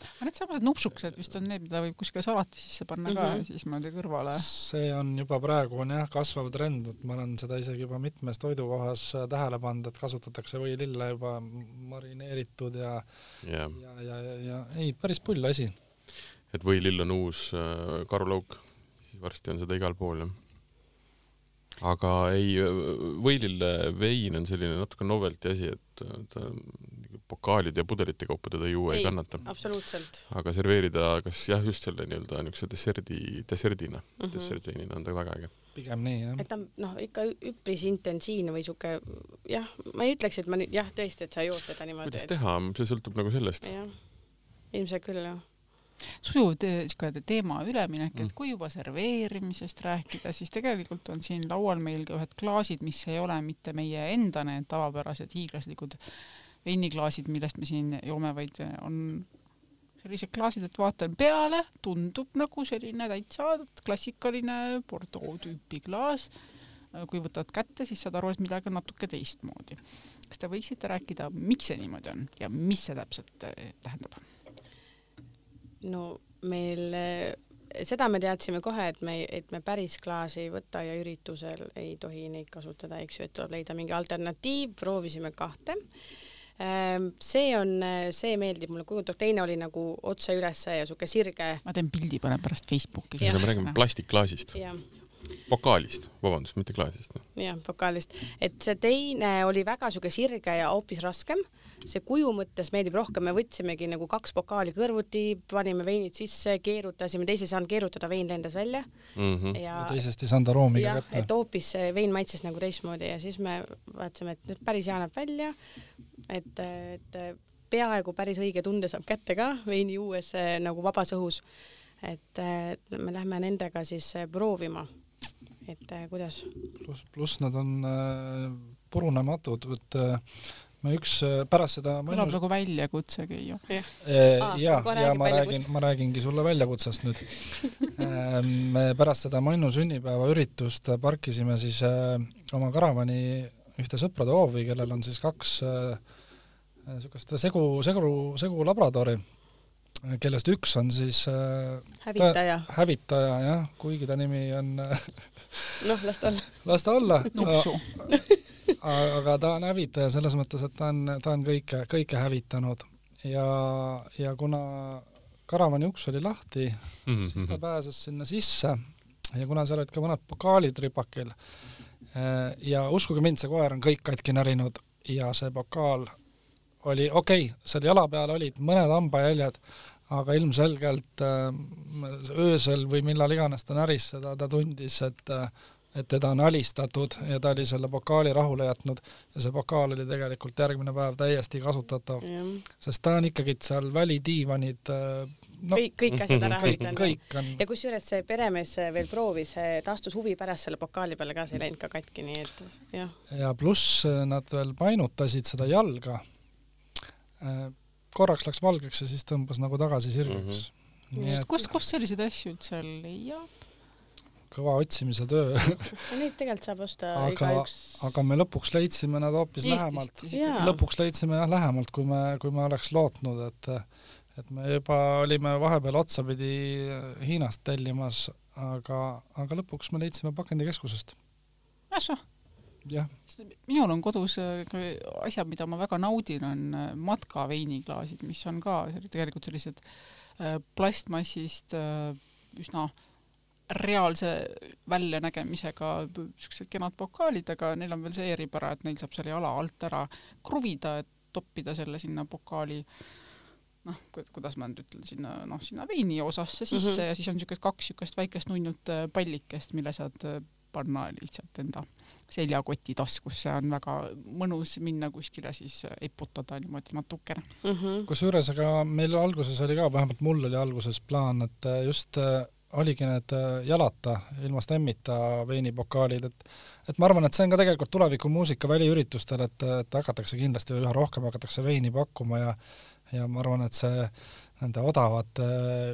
aga needsamad nupsukesed vist on need, mida võib kuskile salati sisse panna ka Mhm. ja siis niimoodi kõrvale. see on juba praegu on jah kasvav trend, et ma olen seda isegi juba mitmes toidukohas äh, tähele pannud, et kasutatakse võilille juba marineeritud ja, jaa. ja, ja, ja, ja ei, päris pull asi. et võilill on uus äh, karulauk, siis varsti on seda igal pool jah. aga ei, võilille vein on selline natuke novelty asi, et äh, ta pokaalide ja pudelite kaupa teda juua ei, Ei. kannata. absoluutselt aga serveerida kas jah, just selle nii-öelda niisuguse desserdi, desserdina mm. -hmm. dessertveinina on ta väga äge. pigem nii jah et. ta noh, ikka üpris intensiivne või sihuke jah, ma ei ütleks, et ma nüüd jah, tõesti, et sa jood teda niimoodi. kuidas teha, see sõltub nagu sellest. jah, ilmselt küll jah. sujuv te- siuke teema üleminek, Mm. et kui juba serveerimisest rääkida, siis tegelikult on siin laual meil ka ühed klaasid, mis ei ole mitte meie enda need tavapärased hiiglaslikud veiniklaasid, millest me siin joome, vaid on sellised klaasid, et vaatan peale, tundub nagu selline täitsa klassikaline Bordeaux tüüpi klaas. kui võtad kätte, siis saad aru, et midagi on natuke teistmoodi. kas te võiksite rääkida, miks see niimoodi on ja mis see täpselt eh, tähendab? no meil seda me teadsime kohe, et me, et me päris klaasi ei võta ja üritusel ei tohi neid kasutada, eks ju, et tuleb leida mingi alternatiiv, proovisime kahte. See on, see meeldib mulle kujutab, teine oli nagu otse ülesse ja sihuke sirge ma teen pildi, panen pärast Facebooki. Me räägime plastikklaasist, ja pokaalist, vabandust, mitte klaasist. jah, pokaalist, et see teine oli väga sihuke sirge ja hoopis raskem. see kuju mõttes meeldib rohkem, me võtsimegi nagu kaks pokaali kõrvuti, panime veinid sisse, keerutasime, teises ei saanud keerutada, vein lendas välja Mm -hmm. ja ja teisest ei saanud aroomi ka jah, kätte et. hoopis see vein maitses nagu teistmoodi ja siis me vaatasime, et nüüd päris hea näeb välja, et, et peaaegu päris õige tunde saab kätte ka veini juues eh, nagu vabas õhus. et eh, me lähme nendega siis eh, proovima, et kuidas. pluss, pluss nad on äh, purunematud, et äh, me üks äh, pärast seda mõnus nagu väljakutse, Keiu. äh, ja, ja räägib ma räägin, ma räägingi sulle väljakutsest nüüd. me pärast seda Mannu sünnipäevaüritust parkisime siis äh, oma karavani ühte sõprade hoovi, kellel on siis kaks niisugust segu, segu, segu labradori, kellest üks on siis äh, hävitaja, hävitaja jah, kuigi ta nimi on äh, noh, las ta olla. las ta olla, nupsu. aga ta on hävitaja selles mõttes, et ta on, ta on kõike, kõike hävitanud ja, ja kuna karavani uks oli lahti, siis ta pääses sinna sisse ja kuna seal olid ka mõned pokaalid ripakil ja uskuge mind, see koer on kõik katki närinud ja see pokaal oli okei okay,, seal jala peal olid mõned hambajäljed, aga ilmselgelt äh, öösel või millal iganes ta näris seda, ta tundis, et äh, et teda on alistatud ja ta oli selle pokaali rahule jätnud. Ja see pokaal oli tegelikult järgmine päev täiesti kasutatav, sest ta on ikkagi seal välidiivanid äh, no kõik, kõik asjad ära kõik, on ja kusjuures see peremees veel proovis, ta astus huvi pärast selle pokaali peale ka, see ei läinud ka katki, nii et jah, ja pluss nad veel painutasid seda jalga. Korraks läks valgeks ja siis tõmbas nagu tagasi sirgeks mm. -hmm. et kust, kust selliseid asju üldse leiab? kõva otsimise töö, ja neid tegelikult saab osta aga igaüks, aga me lõpuks leidsime nad hoopis lähemalt Eestist. ikkagi. lõpuks leidsime jah lähemalt, kui me, kui me oleks lootnud, et et me juba olime vahepeal otsapidi Hiinast tellimas, aga, aga lõpuks me leidsime pakendikeskusest. ahsoo, minul on kodus äh, asjad, mida ma väga naudin, on äh, matkaveiniklaasid, mis on ka tegelikult sellised äh, plastmassist äh, üsna reaalse väljanägemisega siuksed kenad pokaalid, aga neil on veel see eripära, et neil saab selle jala alt ära kruvida, et toppida selle sinna pokaali noh, kuidas ma nüüd ütlen, sinna noh, sinna veini osasse sisse mm. -hmm. ja siis on niisugust kaks niisugust väikest nunnut pallikest, mille saad panna lihtsalt enda seljakoti taskusse, on väga mõnus minna kuskile siis äh, eputada niimoodi natukene. Mhm. kusjuures aga meil alguses oli ka, vähemalt mul oli alguses plaan, et äh, just äh, oligi need jalata, ilma stemmita veinipokaalid, et et ma arvan, et see on ka tegelikult tulevikumuusika väliüritustel, et, et hakatakse kindlasti üha rohkem hakatakse veini pakkuma ja ja ma arvan, et see nende odavate,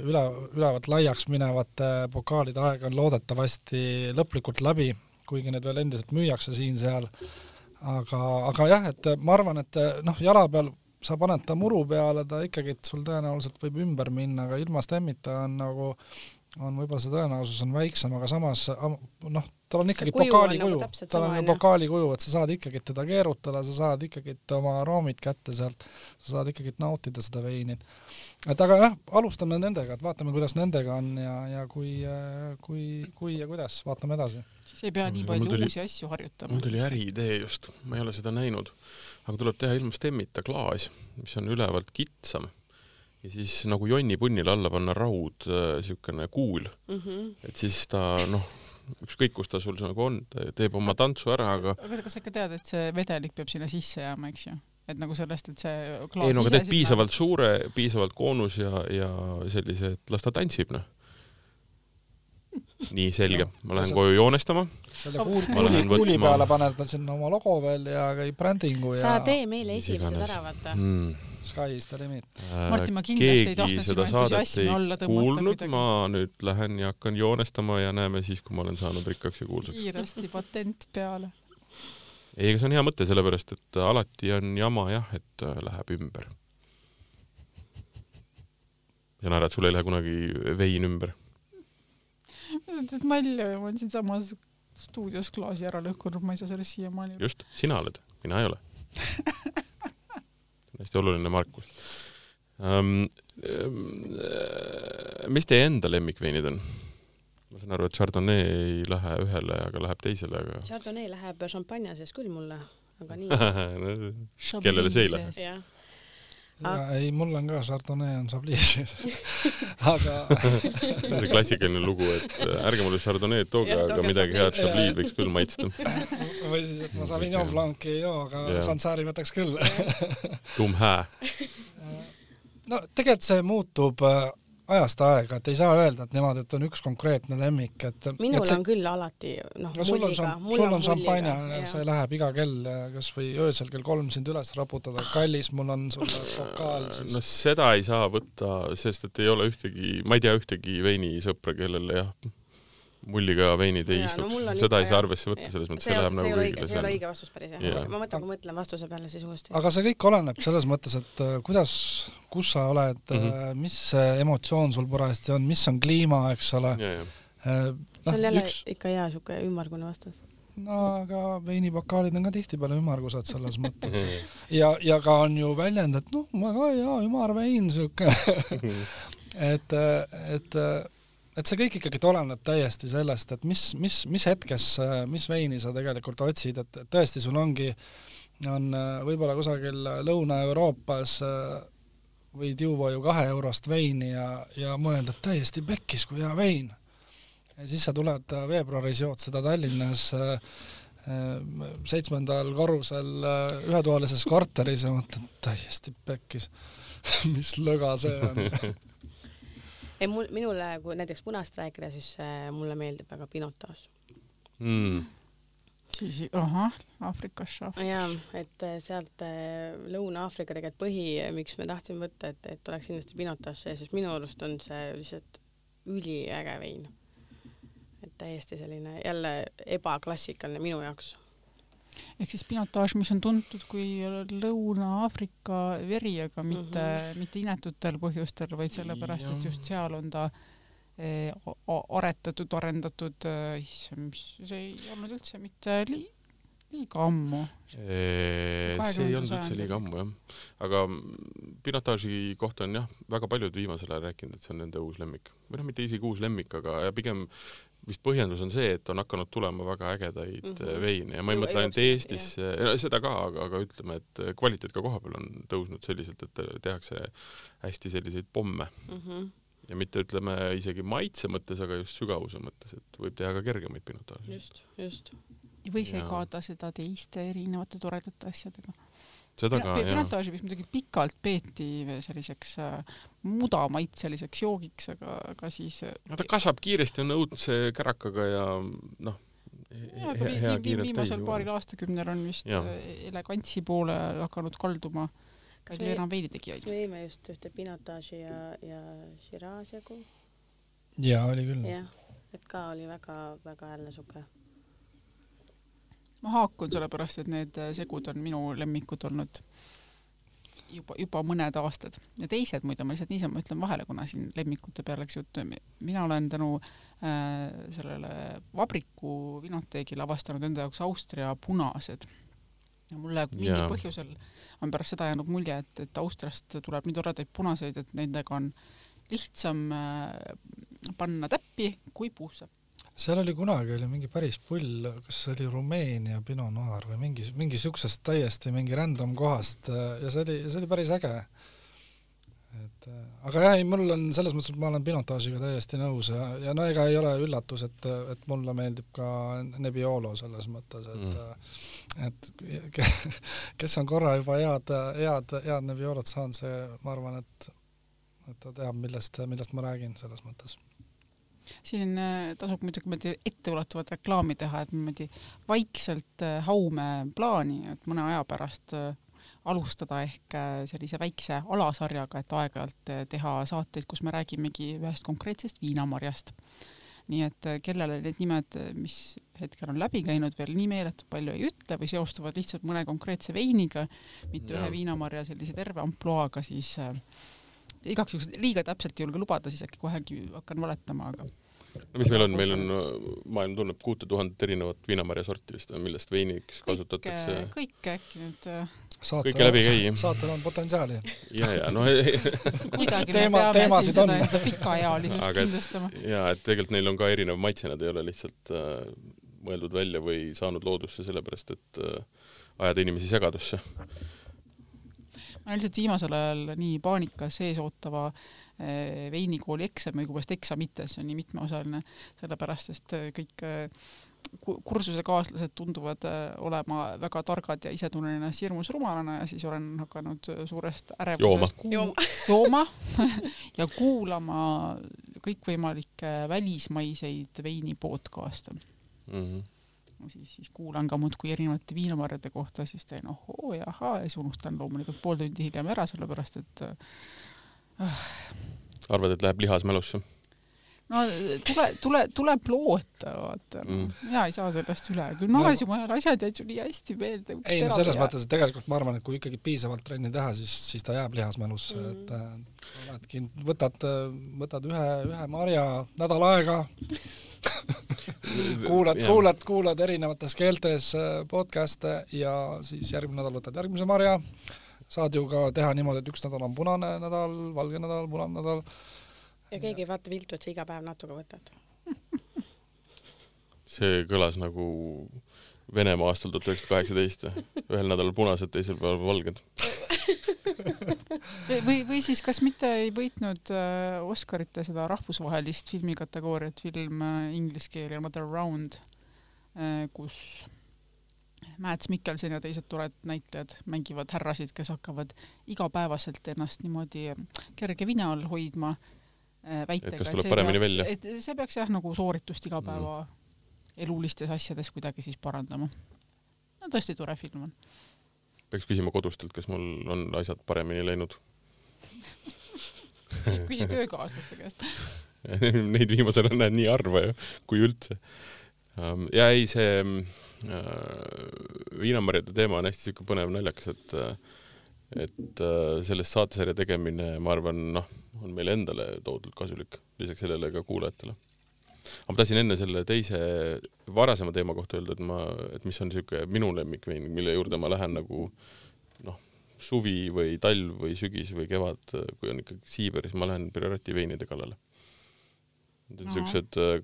üle, ülevalt laiaks minevate pokaalide aeg on loodetavasti lõplikult läbi, kuigi need veel endiselt müüakse siin-seal. aga, aga jah, et ma arvan, et noh, jala peal sa paned ta muru peale, ta ikkagi, sul tõenäoliselt võib ümber minna, aga ilma stemmita on nagu on võib-olla see tõenäosus on väiksem, aga samas noh, tal on ikkagi pokaali kuju, nagu tal on pokaali kuju, et sa saad ikkagi teda keerutada, sa saad ikkagi oma aroomid kätte sealt, sa saad ikkagi nautida seda veini. et aga jah, alustame nendega, et vaatame, kuidas nendega on ja, ja kui, kui, kui ja kuidas, vaatame edasi. siis ei pea nii palju tuli, uusi asju harjutama. mul tuli äriidee just, ma ei ole seda näinud, aga tuleb teha ilma stemmita klaas, mis on ülevalt kitsam ja siis nagu jonnipunnile alla panna raud niisugune kuul mm, -hmm. et siis ta noh, ükskõik kus ta sul nagu on, ta teeb oma tantsu ära, aga aga kas sa ikka tead, et see vedelik peab sinna sisse jääma, eks ju? et nagu sellest, et see ei no aga teed piisavalt sinna... suure, piisavalt koonus ja, ja sellise, et las ta tantsib, noh nii selge, ma lähen koju joonestama. selle kuuli, kuuli, kuuli peale paned sinna oma logo veel ja brändingu ja. sa tee meile esimesed ära, vaata mm.. Sky is the limit äh,. Martin, ma kindlasti ei tahtnud sinu entusiasmi alla tõmmata. ma nüüd lähen ja hakkan joonestama ja näeme siis, kui ma olen saanud rikkaks ja kuulsaks. kiiresti patent peale. ei, aga see on hea mõte, sellepärast et alati on jama jah, et äh, läheb ümber. sa naerad, sul ei lähe kunagi vein ümber teed nalja ja ma olen siinsamas stuudios klaasi ära lõhkunud, ma ei saa sellest siiamaani just, sina oled, mina ei ole (laughs) hästi oluline markus um,. mis teie enda lemmikveinid on? ma saan aru, et Chardonnay ei lähe ühele, aga läheb teisele, aga Chardonnay läheb šampanja sees küll mulle, aga nii (laughs) kellele see ei lähe? Ja ei, mul on ka Chardonnay on Sabliis (laughs) aga (laughs) see klassikaline lugu, et äh, ärge mulle Chardonnay'd tooge, aga midagi head Chablis võiks küll maitsta. (laughs) või siis, et ma Sauvignon Blanc'i ei joo, aga Sansari võtaks küll. Tumm hää. no tegelikult see muutub äh, ajast aega, et ei saa öelda, et niimoodi, et on üks konkreetne lemmik, et minul et see... on küll alati noh no, sul on, sul on šampanja, see läheb iga kell, kas või öösel kell kolm sind üles raputada, kallis, mul on sulle pokaal siis. no seda ei saa võtta, sest et ei ole ühtegi, ma ei tea ühtegi veinisõpra, kellele jah, mulliga veinid ei ja, istuks no, seda ei saa arvesse võtta, selles mõttes see, see läheb nagu kõigile. see ei ole õige vastus päris jah yeah., ma mõtlen, kui mõtlen vastuse peale siis uuesti. aga see kõik oleneb selles mõttes, et äh, kuidas, kus sa oled mm, -hmm. mis emotsioon sul parajasti on, mis on kliima, eks ole yeah,. Yeah. No, see on jälle üks... ikka hea siuke ümmargune vastus no aga veinipokaalid on ka tihtipeale ümmargused selles mõttes. (laughs) ja, ja ka on ju väljend, et noh, väga hea ümarvein siuke (laughs) (laughs) et, et et see kõik ikkagi oleneb täiesti sellest, et mis, mis, mis hetkes, mis veini sa tegelikult otsid, et tõesti, sul ongi, on äh, võib-olla kusagil Lõuna-Euroopas äh, võid juua ju kahe eurost veini ja, ja mõelda, et täiesti pekkis, kui hea vein. ja siis sa tuled äh, veebruaris, jood seda Tallinnas seitsmendal korrusel ühetoalises korteris ja mõtled, täiesti pekkis (laughs) mis lõga see on (laughs) ei mul, minule, kui näiteks punast rääkida, siis äh, mulle meeldib väga Pinotage mm.. siis, ahah, Aafrikast šaf. jaa, et äh, sealt äh, Lõuna-Aafrika tegelikult põhi, miks me tahtsime võtta, et, et oleks kindlasti Pinotage sees, sest minu arust on see lihtsalt üliäge vein. et täiesti selline jälle ebaklassikaline minu jaoks ehk siis pinotaaž, mis on tuntud kui Lõuna-Aafrika veri, aga mitte mm, -hmm. mitte inetutel põhjustel, vaid sellepärast, et just seal on ta eh, aretatud, arendatud eh,, issand, mis see ei olnud üldse mitte li-, liiga ammu. see ei olnud üldse liiga ammu jah, aga pinotaaži kohta on jah, väga paljud viimasel ajal rääkinud, et see on nende uus lemmik või noh, mitte isegi uus lemmik, aga pigem vist põhjendus on see, et on hakanud tulema väga ägedaid mm -hmm. veine ja ma ei mõtle ainult Eestis, seda ka, aga, aga ütleme, et kvaliteet ka kohapeal on tõusnud selliselt, et tehakse hästi selliseid pomme mm. -hmm. ja mitte ütleme isegi maitse mõttes, aga just sügavuse mõttes, et võib teha ka kergemaid pinotaaže. just, just. või segada seda teiste erinevate toredate asjadega seda ka, jah. pinotaaži vist muidugi pikalt peeti selliseks äh, mudamaitseliseks joogiks, aga, aga siis äh, no ta kasvab kiiresti, on õudse kärakaga ja noh, hea, hea kiirelt viimasel paaril aastakümnel on vist ja. Äh, elegantsi poole hakanud kalduma kas meil enam veinitegijaid? kas me jõime just ühte Pinotage'i ja, ja Shiraz jagu? jaa, oli küll. jah, et ka oli väga-väga häälle sihuke. ma haakun sellepärast, et need segud on minu lemmikud olnud juba, juba mõned aastad ja teised muide, ma lihtsalt niisama ütlen vahele, kuna siin lemmikute peale läks juttu, mina olen tänu äh, sellele vabriku vinoteegile avastanud enda jaoks Austria punased. ja mulle mingil yeah. põhjusel on pärast seda jäänud mulje, et, et Austriast tuleb nii toredaid punaseid, et nendega on lihtsam äh, panna täppi kui puusse seal oli kunagi oli mingi päris pull, kas see oli Rumeenia Pinot Noir või mingi, mingi siuksest täiesti mingi random kohast äh, ja see oli, see oli päris äge. et äh, aga jah, ei mul on selles mõttes, et ma olen Pinotage'iga täiesti nõus ja, ja no ega ei ole üllatus, et, et mulle meeldib ka Nebbiolo selles mõttes, et mm. et kes on korra juba head, head, head Nebbiolot saanud, see, ma arvan, et et ta teab, millest, millest ma räägin selles mõttes siin äh, tasub muidugi niimoodi etteulatuvat reklaami teha, et niimoodi vaikselt äh, haume plaani, et mõne aja pärast äh, alustada ehk sellise väikse alasarjaga, et aeg-ajalt teha saateid, kus me räägimegi ühest konkreetsest viinamarjast. nii et kellele need nimed, mis hetkel on läbi käinud, veel nii meeletult palju ei ütle või seostuvad lihtsalt mõne konkreetse veiniga, mitte ja. ühe viinamarja sellise terve ampluaaga, siis äh, igaks juhuks liiga täpselt ei julge lubada, siis äkki kohegi hakkan valetama, aga no mis meil on, meil on, maailm tunneb kuute tuhandet erinevat viinamarja sorti vist, millest veiniks kasutatakse. kõike äkki nüüd äh, kõike läbi ei käi. saatel on potentsiaali. ja, ja no kuidagi me peame siin seda enda pikaealisust kindlustama. ja, et tegelikult neil on ka erinev maitse, nad ei ole lihtsalt äh, mõeldud välja või saanud loodusse sellepärast, et äh, ajada inimesi segadusse ma olen lihtsalt viimasel ajal nii paanikas ees ootava eh, veinikooli eksami, õigupoolest eksamite, see on nii mitmeosaline, sellepärast sest eh, kõik eh, kursusekaaslased tunduvad olema väga targad ja ise tunnen ennast hirmus rumalana ja siis olen hakanud suurest ärevusest jooma, (laughs) jooma. ja kuulama kõikvõimalikke välismaiseid veini podcast'e mm. -hmm siis, siis kuulan ka muudkui erinevate viinamarjade kohta, siis teen ohoo ja ahaa ja siis unustan loomulikult pool tundi hiljem ära, sellepärast et äh, arvad, et läheb lihasmälusse? no tule, tule, tuleb loota, vaata mm.. mina ei saa sellest üle. gümnaasiumi ajal no. asjad jäid ju nii hästi meelde. ei no selles mõttes, et tegelikult ma arvan, et kui ikkagi piisavalt trenni teha, siis, siis ta jääb lihasmälusse mm., et äh, oledki, võtad, võtad ühe, ühe marja nädal aega (laughs) kuulad, kuulad, kuulad erinevates keeltes äh, podcast'e ja siis järgmine nädal võtad järgmise marja. saad ju ka teha niimoodi, et üks nädal on punane nädal, valge nädal, punane nädal. ja keegi ei vaata viltu, et sa iga päev natuke võtad (laughs) see kõlas nagu Venemaa aastal tuhat üheksasada kaheksateist, ühel nädalal punased, teisel päeval valged (laughs) või, või siis kas mitte ei võitnud äh, Oscarite seda rahvusvahelist filmikategooriat film äh, inglise keel Another Round äh,, kus Mads Mikkelson ja teised toredad näitlejad mängivad härrasid, kes hakkavad igapäevaselt ennast niimoodi kerge vina all hoidma väitega, et see peaks, et see peaks jah, nagu sooritust igapäeva mm. elulistes asjades kuidagi siis parandama. no tõesti tore film on peaks küsima kodustelt, kas mul on asjad paremini läinud. (laughs) Küsi töökaaslaste käest. (laughs) Neid viimasel ajal näen nii harva ju, kui üldse. Ähm, ja ei, see äh, viinamarjade teema on hästi siuke põnev, naljakas, et et äh, sellest saatesarja tegemine, ma arvan, noh, on meile endale tohutult kasulik, lisaks sellele ka kuulajatele aga ma tahtsin enne selle teise varasema teema kohta öelda, et ma, et mis on niisugune minu lemmikvein, mille juurde ma lähen nagu noh, suvi või talv või sügis või kevad, kui on ikkagi siiber, siis ma lähen Priority veinide kallale. Need on niisugused äh,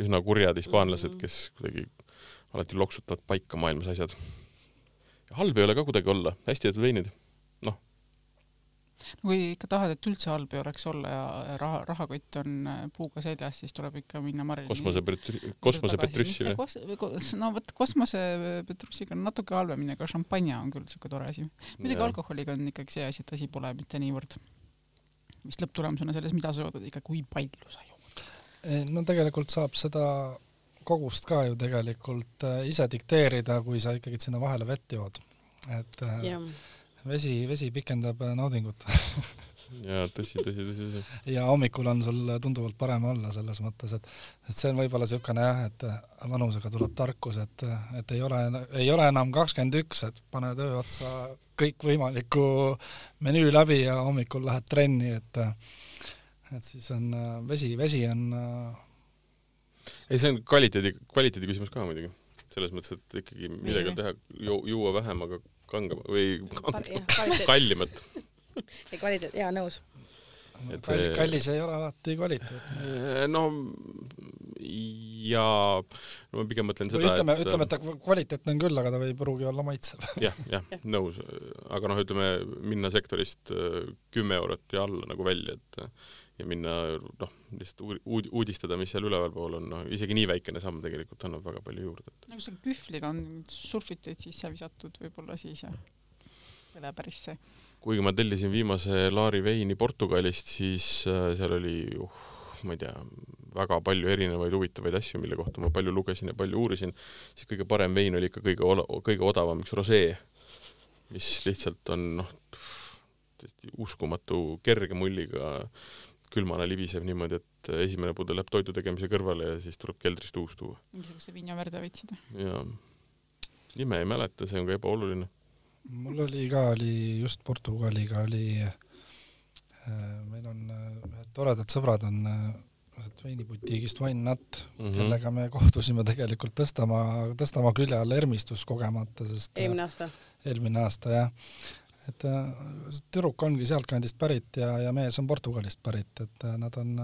üsna kurjad hispaanlased, mm. kes kuidagi alati loksutavad paika maailmas asjad. halb ei ole ka kuidagi olla, hästi tehtud veinid kui ikka tahad, et üldse halb ei oleks olla ja raha, rahakott on äh, puuga seljas, siis tuleb ikka minna Marilini kosmose Petri-, kosmose Petrussi või? no vot, kosmose Petrussiga on natuke halvemini, aga šampanja on küll niisugune tore asi. muidugi alkoholiga on ikkagi see asi, et asi pole mitte niivõrd, mis lõpptulemusena selles, mida sa jood, ikka kui palju sa jood. no tegelikult saab seda kogust ka ju tegelikult äh, ise dikteerida, kui sa ikkagi sinna vahele vett jood. et yeah. Äh, vesi, vesi pikendab äh, naudingut (laughs) ja tõsi, tõsi, tõsi, tõsi. ja hommikul on sul tunduvalt parem olla selles mõttes, et, et see on võib-olla niisugune jah, et vanusega tuleb tarkus, et, et ei ole, ei ole enam kakskümmend üks, et pane töö otsa kõikvõimaliku menüü läbi ja hommikul lähed trenni, et et siis on vesi, vesi on ei, see on kvaliteedi, kvaliteedi küsimus ka muidugi. selles mõttes, et ikkagi midagi on teha, juua vähem, aga kangem või kang, kallimat ja kvaliteet, jaa, nõus. et kallis ei ole alati kvaliteet. Äh, no ja no ma pigem mõtlen seda, ütleme, ütleme, et ta kvaliteetne on küll, aga ta ei pruugi olla maitsev. (laughs) jah, jah ja., nõus. aga noh, ütleme minna sektorist äh, kümme eurot ja alla nagu välja, et ja minna noh, lihtsalt uud-, uudistada, mis seal ülevalpool on, noh isegi nii väikene samm tegelikult annab väga palju juurde. nagu see kühvliga on surfiteid sisse visatud võib-olla siis ja ei ole päris see kuigi ma tellisin viimase Laari veini Portugalist, siis äh, seal oli uh, ma ei tea, väga palju erinevaid huvitavaid asju, mille kohta ma palju lugesin ja palju uurisin, siis kõige parem vein oli ikka kõige ola-, kõige odavam üks rosee, mis lihtsalt on noh, täiesti uskumatu kerge mulliga, külmana libisev niimoodi, et esimene pudel läheb toidu tegemise kõrvale ja siis tuleb keldrist uus tuua. mingisuguse Vinja verde võtsid? jaa. nime ei mäleta, see on ka ebaoluline mul oli ka, oli just Portugaliga oli, äh, meil on ühed äh, toredad sõbrad on äh, veinibutiigist Wine Nut mm, -hmm. kellega me kohtusime tegelikult Tõstamaa, Tõstamaa külje all Ermistus kogemata, sest eelmine aasta? eelmine aasta, jah. et tüdruk ongi sealtkandist pärit ja, ja mees on Portugalist pärit, et nad on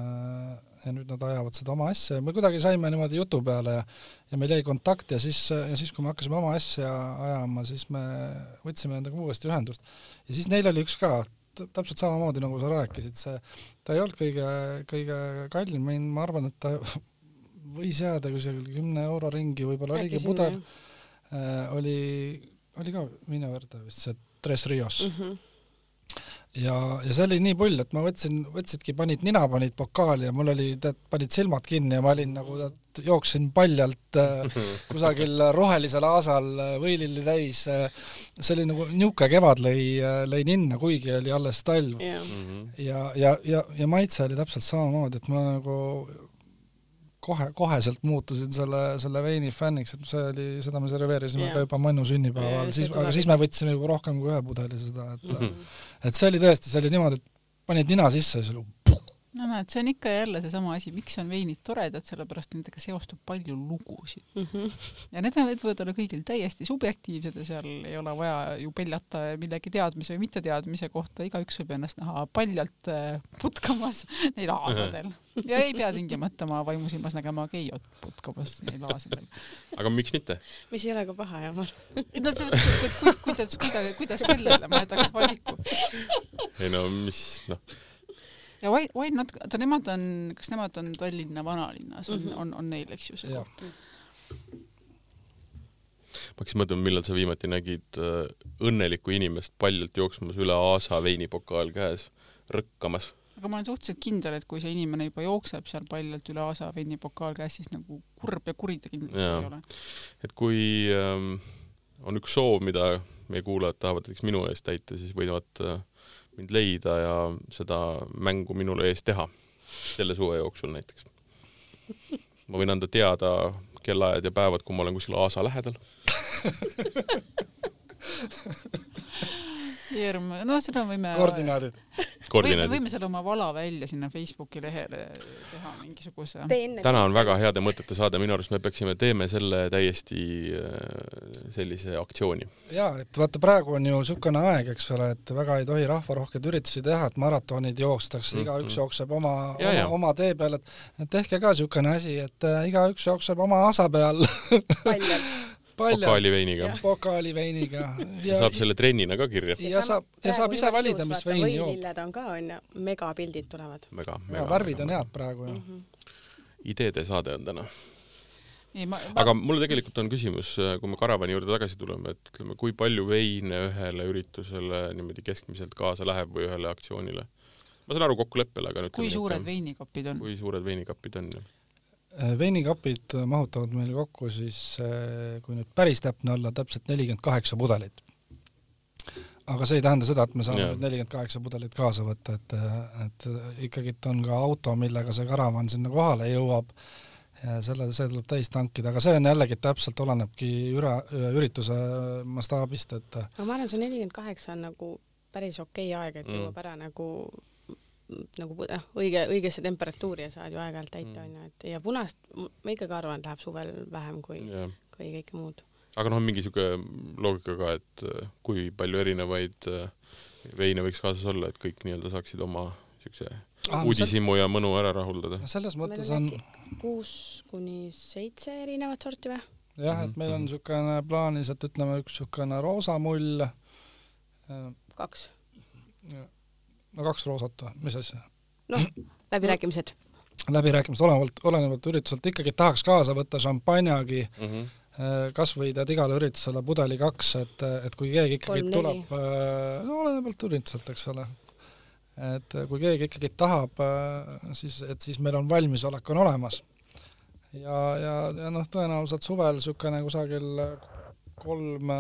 ja nüüd nad ajavad seda oma asja ja me kuidagi saime niimoodi jutu peale ja ja meil jäi kontakt ja siis, ja siis, kui me hakkasime oma asja ajama, siis me võtsime nendega uuesti ühendust. ja siis neil oli üks ka, täpselt samamoodi, nagu sa rääkisid, see, ta ei olnud kõige, kõige kallim ma arvan, et ta (laughs) võis jääda kusagil kümne euro ringi, võib-olla oligi pudel, äh, oli, oli ka Vino Verde vist see Tres Rios. Mm. -hmm ja, ja see oli nii pull, et ma võtsin, võtsidki, panid nina, panid pokaali ja mul oli, tead, panid silmad kinni ja ma olin nagu, tead, jooksin paljalt äh, (laughs) kusagil rohelisel aasal äh, võililli täis äh,. see oli nagu niisugune kevad lõi äh,, lõi ninna, kuigi oli alles talv yeah.. ja, ja, ja, ja maitse oli täpselt samamoodi, et ma nagu kohe, koheselt muutusin selle, selle veini fänniks, et see oli, seda me serveerisime yeah. ka juba Mannu sünnipäeval, siis, aga siis me võtsime juba rohkem kui ühe pudeli seda, et mm -hmm. et see oli tõesti, see oli niimoodi, et panid nina sisse ja see oli no näed, see on ikka ja jälle seesama asi, miks on veinid toredad, sellepärast nendega seostub palju lugusid mm. -hmm. ja need võivad olla kõigil täiesti subjektiivsed ja seal ei ole vaja ju peljata millegi teadmise või mitteteadmise kohta, igaüks võib ennast näha paljalt äh, putkamas neil aasadel ja ei pea tingimata oma vaimusilmas nägema geiot putkamas neil aasadel. aga miks mitte? mis ei ole ka paha, Jamar. no see, kuidas, kuidas, kuidas, kuidas kellele ma jätaks valiku? ei no mis, noh ja Why, Why Not, oota nemad on, kas nemad on Tallinna vanalinnas mm, -hmm. on, on neil, eks ju, see ja. koht? ma hakkasin mõtlema, millal sa viimati nägid äh, õnnelikku inimest paljalt jooksmas üle aasa veinipokaal käes, rõkkamas. Aga ma olen suhteliselt kindel, et kui see inimene juba jookseb seal paljalt üle aasa veinipokaal käes, siis nagu kurb ja kuri ta kindlasti ja. ei ole. et kui ähm, on üks soov, mida meie kuulajad tahavad näiteks minu eest täita, siis võivad äh, mind leida ja seda mängu minule ees teha selle suve jooksul näiteks. ma võin anda teada kellaajad ja päevad, kui ma olen kuskil aasa lähedal (laughs) hirm, no seda võime koordinaadid. võime, võime selle oma vala välja sinna Facebooki lehele teha mingisuguse. täna on väga heade mõtete saade, minu arust me peaksime, teeme selle täiesti äh, sellise aktsiooni. jaa, et vaata, praegu on ju niisugune aeg, eks ole, et väga ei tohi rahvarohkeid üritusi teha, et maratonid jookstakse mm, -hmm. igaüks jookseb oma, oma, oma tee peal, et et tehke ka niisugune asi, et äh, igaüks jookseb oma asa peal (laughs) paljalt pokaali veiniga. pokaali veiniga. ja saab selle trennina ka kirja. ja saab, ja saab ise valida, mis veini joob. võililled on ka, onju, megapildid tulevad. mega, mega. värvid on head praegu ju mm. -hmm. ideede saade on täna. ei, ma, ma... aga mul tegelikult on küsimus, kui me karavani juurde tagasi tuleme, et ütleme, kui palju veine ühele üritusele niimoodi keskmiselt kaasa läheb või ühele aktsioonile? ma saan aru kokkuleppele, aga kui suured veinikapid on? kui suured veinikapid on, jah veinikapid mahutavad meil kokku siis, äh, kui nüüd päris täpne olla, täpselt nelikümmend kaheksa pudelit. aga see ei tähenda seda, et me saame nüüd nelikümmend kaheksa pudelit kaasa võtta, et, et ikkagi on ka auto, millega see karavan sinna kohale jõuab ja selle, see tuleb täis tankida, aga see on jällegi täpselt, olenebki üra, ürituse mastaabist, et aga ma arvan, see nelikümmend kaheksa on nagu päris okei aeg, et Mm. jõuab ära nagu nagu noh, õige, õigesse temperatuuri ja saad ju aeg-ajalt täita, Mm. onju, et ja punast ma ikkagi arvan, et läheb suvel vähem kui, jah kui kõike muud. aga noh, on mingi siuke loogika ka, et äh, kui palju erinevaid äh, veine võiks kaasas olla, et kõik nii-öelda saaksid oma siukse Ah, uudishimu ja mõnu ära rahuldada selles mõttes on kuus kuni seitse erinevat sorti või? jah, et meil on Mhm. niisugune plaanis, et ütleme, üks niisugune roosamull, kaks. No kaks roosat või, mis asja? noh, läbirääkimised. läbirääkimised olenevalt, olenevalt ürituselt ikkagi tahaks kaasa võtta šampanjagi, mm. -hmm. kas või tead igale üritusele pudeli kaks, et, et kui keegi ikkagi Kolm-neli. tuleb, no olenevalt ürituselt, eks ole, et kui keegi ikkagi tahab, siis, et siis meil on valmisolek on olemas. ja, ja, ja noh, tõenäoliselt suvel niisugune kusagil kolm,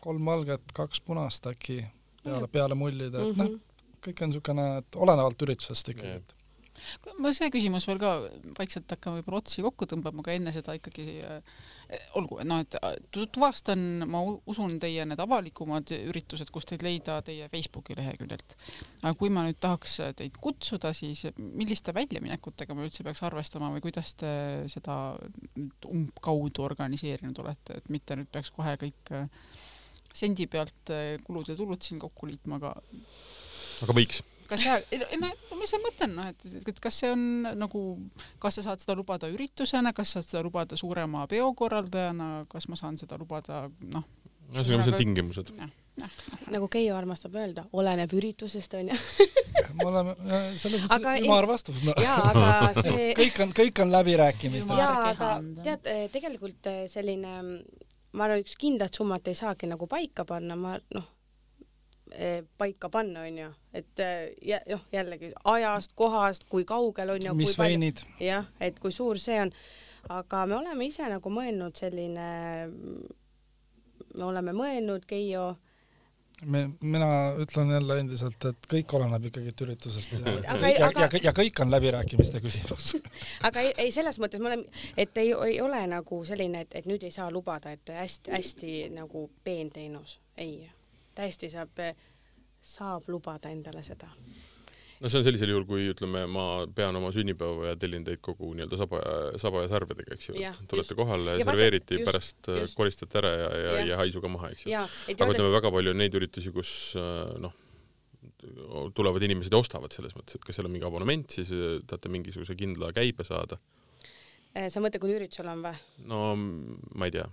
kolm valget, kaks punast äkki peale, peale mullide, et noh, kõik on niisugune, et olenevalt üritusest ikkagi, et ma see küsimus veel ka, vaikselt hakkame võib-olla otsi kokku tõmbama, aga enne seda ikkagi äh, olgu, noh, et äh, tu- tuvastan, ma usun teie need avalikumad üritused, kus teid leida teie Facebooki leheküljelt. aga kui ma nüüd tahaks teid kutsuda, siis milliste väljaminekutega ma üldse peaks arvestama või kuidas te seda umbkaudu organiseerinud olete, et mitte nüüd peaks kohe kõik äh, sendi pealt äh, kulud ja tulud siin kokku liitma, aga aga võiks. kas see, no mis ma mõtlen, noh, et, et kas see on nagu, kas sa saad seda lubada üritusena, kas sa saad seda lubada suurema peo korraldajana, kas ma saan seda lubada, noh, no siin on see tingimused. nagu Keijo armastab öelda, oleneb üritusest onju. me oleme selles mõttes Aga ei- ümar vastus, no jaa, aga (laughs) see kõik on, kõik on läbirääkimistes. Jaa, aga tead, tegelikult eh, selline, ma arvan, üks kindlat summat ei saagi nagu paika panna, ma noh, paika panna, onju, et eh, jä- noh, jällegi ajast, kohast, kui kaugel on ju, mis veinid, jah, et kui suur see on, aga me oleme ise nagu mõelnud selline, me oleme mõelnud, Keijo, me, mina ütlen jälle endiselt, et kõik oleneb ikkagi üritusest ja, Aga- ja, aga- ja, ja kõik on läbirääkimiste küsimus. (laughs) aga ei, ei selles mõttes me oleme, et ei, ei ole nagu selline, et, et nüüd ei saa lubada, et hästi-hästi nagu peenteenus, ei, täiesti saab, saab lubada endale seda. no see on sellisel juhul, kui ütleme, ma pean oma sünnipäeva ja tellin teid kogu nii-öelda saba, saba ja sarvedega, eks ju. Tulete kohale, Ja just- pärast äh, just. koristate ära ja, ja Jah. ei jää haisu ka maha, eks ju. ja, aga ütleme, väga palju on neid üritusi, kus äh, noh, tulevad inimesed ja ostavad selles mõttes, et kas seal on mingi abonement, siis äh, tahate mingisuguse kindla käibe saada. Sa mõtled, kui üritusel on või? no ma ei tea,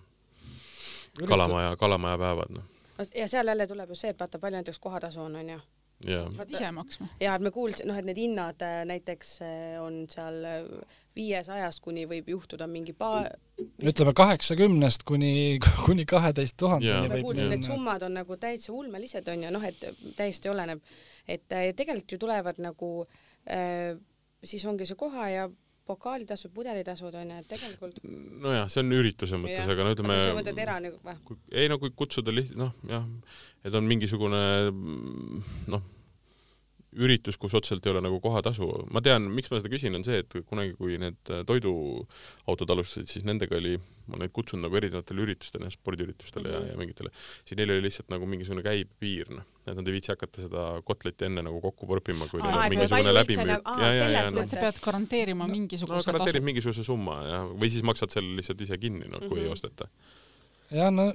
kalamaja, kalamaja päevad, noh. Ja seal jälle tuleb ju see, et vaata, palju näiteks kohatasu on, onju. pead ise maksma. ja et me kuulsime, noh, et need hinnad äh, näiteks äh, on seal viiesajast kuni võib juhtuda mingi paar, ütleme kaheksakümnest kuni, kuni kaheteist tuhandeni me võib kuulsime, need summad on nagu täitsa ulmelised onju, noh, et täiesti oleneb, et äh, tegelikult ju tulevad nagu äh, siis ongi see koha ja pokaalitasud, pudelitasud onju, et tegelikult. nojah, see on ürituse mõttes, aga no ütleme. sa mõtled era nagu või? ei no kui kutsuda lihtsalt noh, jah, et on mingisugune noh, üritus, kus otseselt ei ole nagu kohatasu. ma tean, miks ma seda küsin, on see, et kunagi, kui need äh, toiduautod alustasid, siis nendega oli, ma olen neid kutsunud nagu erinevatele üritustele, spordiüritustele mm -hmm. ja, ja mingitele, siis neil oli lihtsalt nagu mingisugune käibepiir, noh, et nad ei viitsi hakata seda kotletti enne nagu kokku vorpima, kui neil on mingisugune läbimüük. üldse aa, ja, ja, ja, selles noh, et sa pead garanteerima no mingisuguse garanteerid tasu. mingisuguse summa ja, või siis maksad selle lihtsalt ise kinni, no kui mm -hmm. ei Mhm. osteta. Jah, no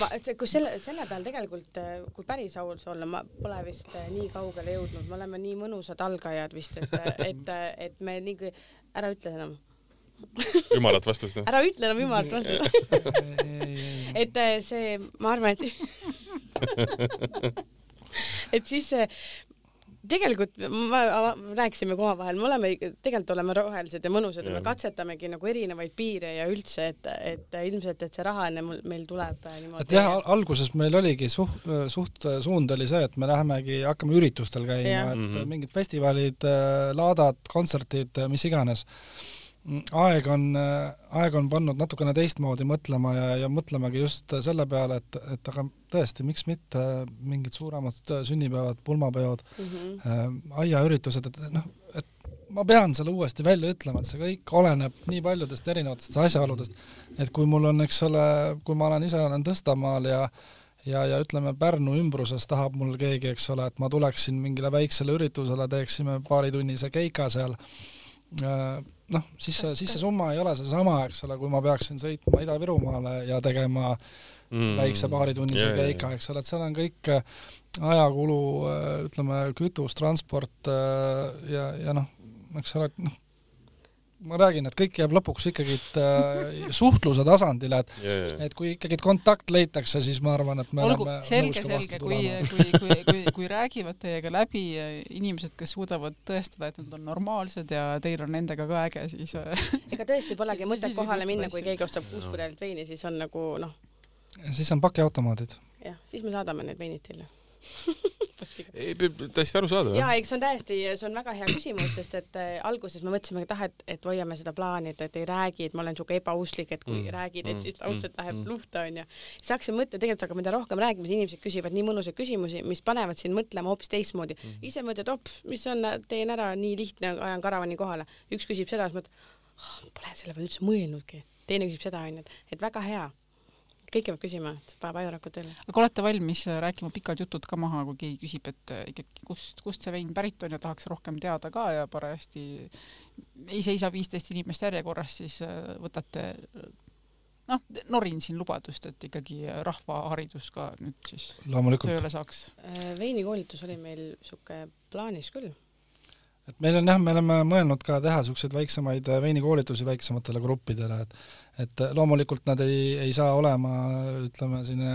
ma, kui selle, selle peal tegelikult, kui päris aus olla, ma pole vist äh, nii kaugele jõudnud, me oleme nii mõnusad algajad vist, et, (laughs) et, et me nii kui, ära ütle enam, ümarat vastust, ära ütle enam jumalat vastu. et äh, see, ma arvan, et (laughs) et siis tegelikult ma, ma rääkisime ka omavahel, me oleme, tegelikult oleme rohelised ja mõnusad ja me katsetamegi nagu erinevaid piire ja üldse, et, et ilmselt, et see raha enne meil tuleb äh, niimoodi. et jah, al- alguses meil oligi suht, suht suund oli see, et me lähemegi, hakkame üritustel käima, et Mhm. mingid festivalid, laadad, kontserdid, mis iganes. Aeg on, aeg on pannud natukene teistmoodi mõtlema ja, ja mõtlemegi just selle peale, et, et aga tõesti, miks mitte mingid suuremad sünnipäevad, pulmapeod mm, -hmm. aiaüritused, et noh, et ma pean selle uuesti välja ütlema, et see kõik oleneb nii paljudest erinevatest asjaoludest, et kui mul on, eks ole, kui ma olen ise, olen Tõstamaal ja ja, ja ütleme, Pärnu ümbruses tahab mul keegi, eks ole, et ma tuleksin mingile väiksele üritusele, teeksime paaritunnise keika seal, noh, siis see, siis see summa ei ole seesama, eks ole, kui ma peaksin sõitma Ida-Virumaale ja tegema mm. väikse paaritunnise yeah, keika, eks ole, et seal on kõik äh, ajakulu, äh, ütleme, kütus, transport äh, ja, ja noh, eks ole, noh, ma räägin, et kõik jääb lõpuks ikkagi äh, suhtluse tasandile, et yeah. et kui ikkagi kontakt leitakse, siis ma arvan, et me olgu, oleme selge, selge, kui, kui, kui, kui, kui räägivad teiega läbi inimesed, kes suudavad tõestada, et nad on normaalsed ja teil on nendega ka äge, siis äh, (laughs) ega tõesti polegi mõtet kohale minna, kui keegi ostab kuus pudelit veini, siis on nagu noh. siis on pakiautomaadid. jah, siis me saadame need veinid teile (laughs) ei, täiesti arusaadav. jaa, eks see on täiesti, see on väga hea küsimus, sest et äh, alguses me mõtlesime ka, et, et hoiame seda plaani, et, et ei räägi, et ma olen siuke ebausklik, et kui mm. räägid, et mm, siis raudselt mm. läheb mm. luhta, onju. siis hakkasin mõtlema tegelikult, aga mida rohkem räägime, siis inimesed küsivad nii mõnusaid küsimusi, mis panevad sind mõtlema hoopis teistmoodi mm.. ise mõtled, op, mis on, teen ära, nii lihtne, ajan karavani kohale. üks küsib seda, siis mõtled oh,, pole selle peale üldse mõelnudki. teine küsib seda, onju, et, et väga hea kõike peab küsima, see paneb ajurakku tööle. aga olete valmis äh, rääkima pikad jutud ka maha, kui keegi küsib, et äh, ikkagi kust, kust see vein pärit on ja tahaks rohkem teada ka ja parajasti ei seisa viisteist inimest järjekorras, siis äh, võtate noh, norin siin lubadust, et ikkagi rahvaharidus ka nüüd siis Loomulikult. tööle saaks. veinikoolitus oli meil niisugune plaanis küll et meil on jah, me oleme mõelnud ka teha niisuguseid väiksemaid veinikoolitusi väiksematele gruppidele, et et loomulikult nad ei, ei saa olema, ütleme, selline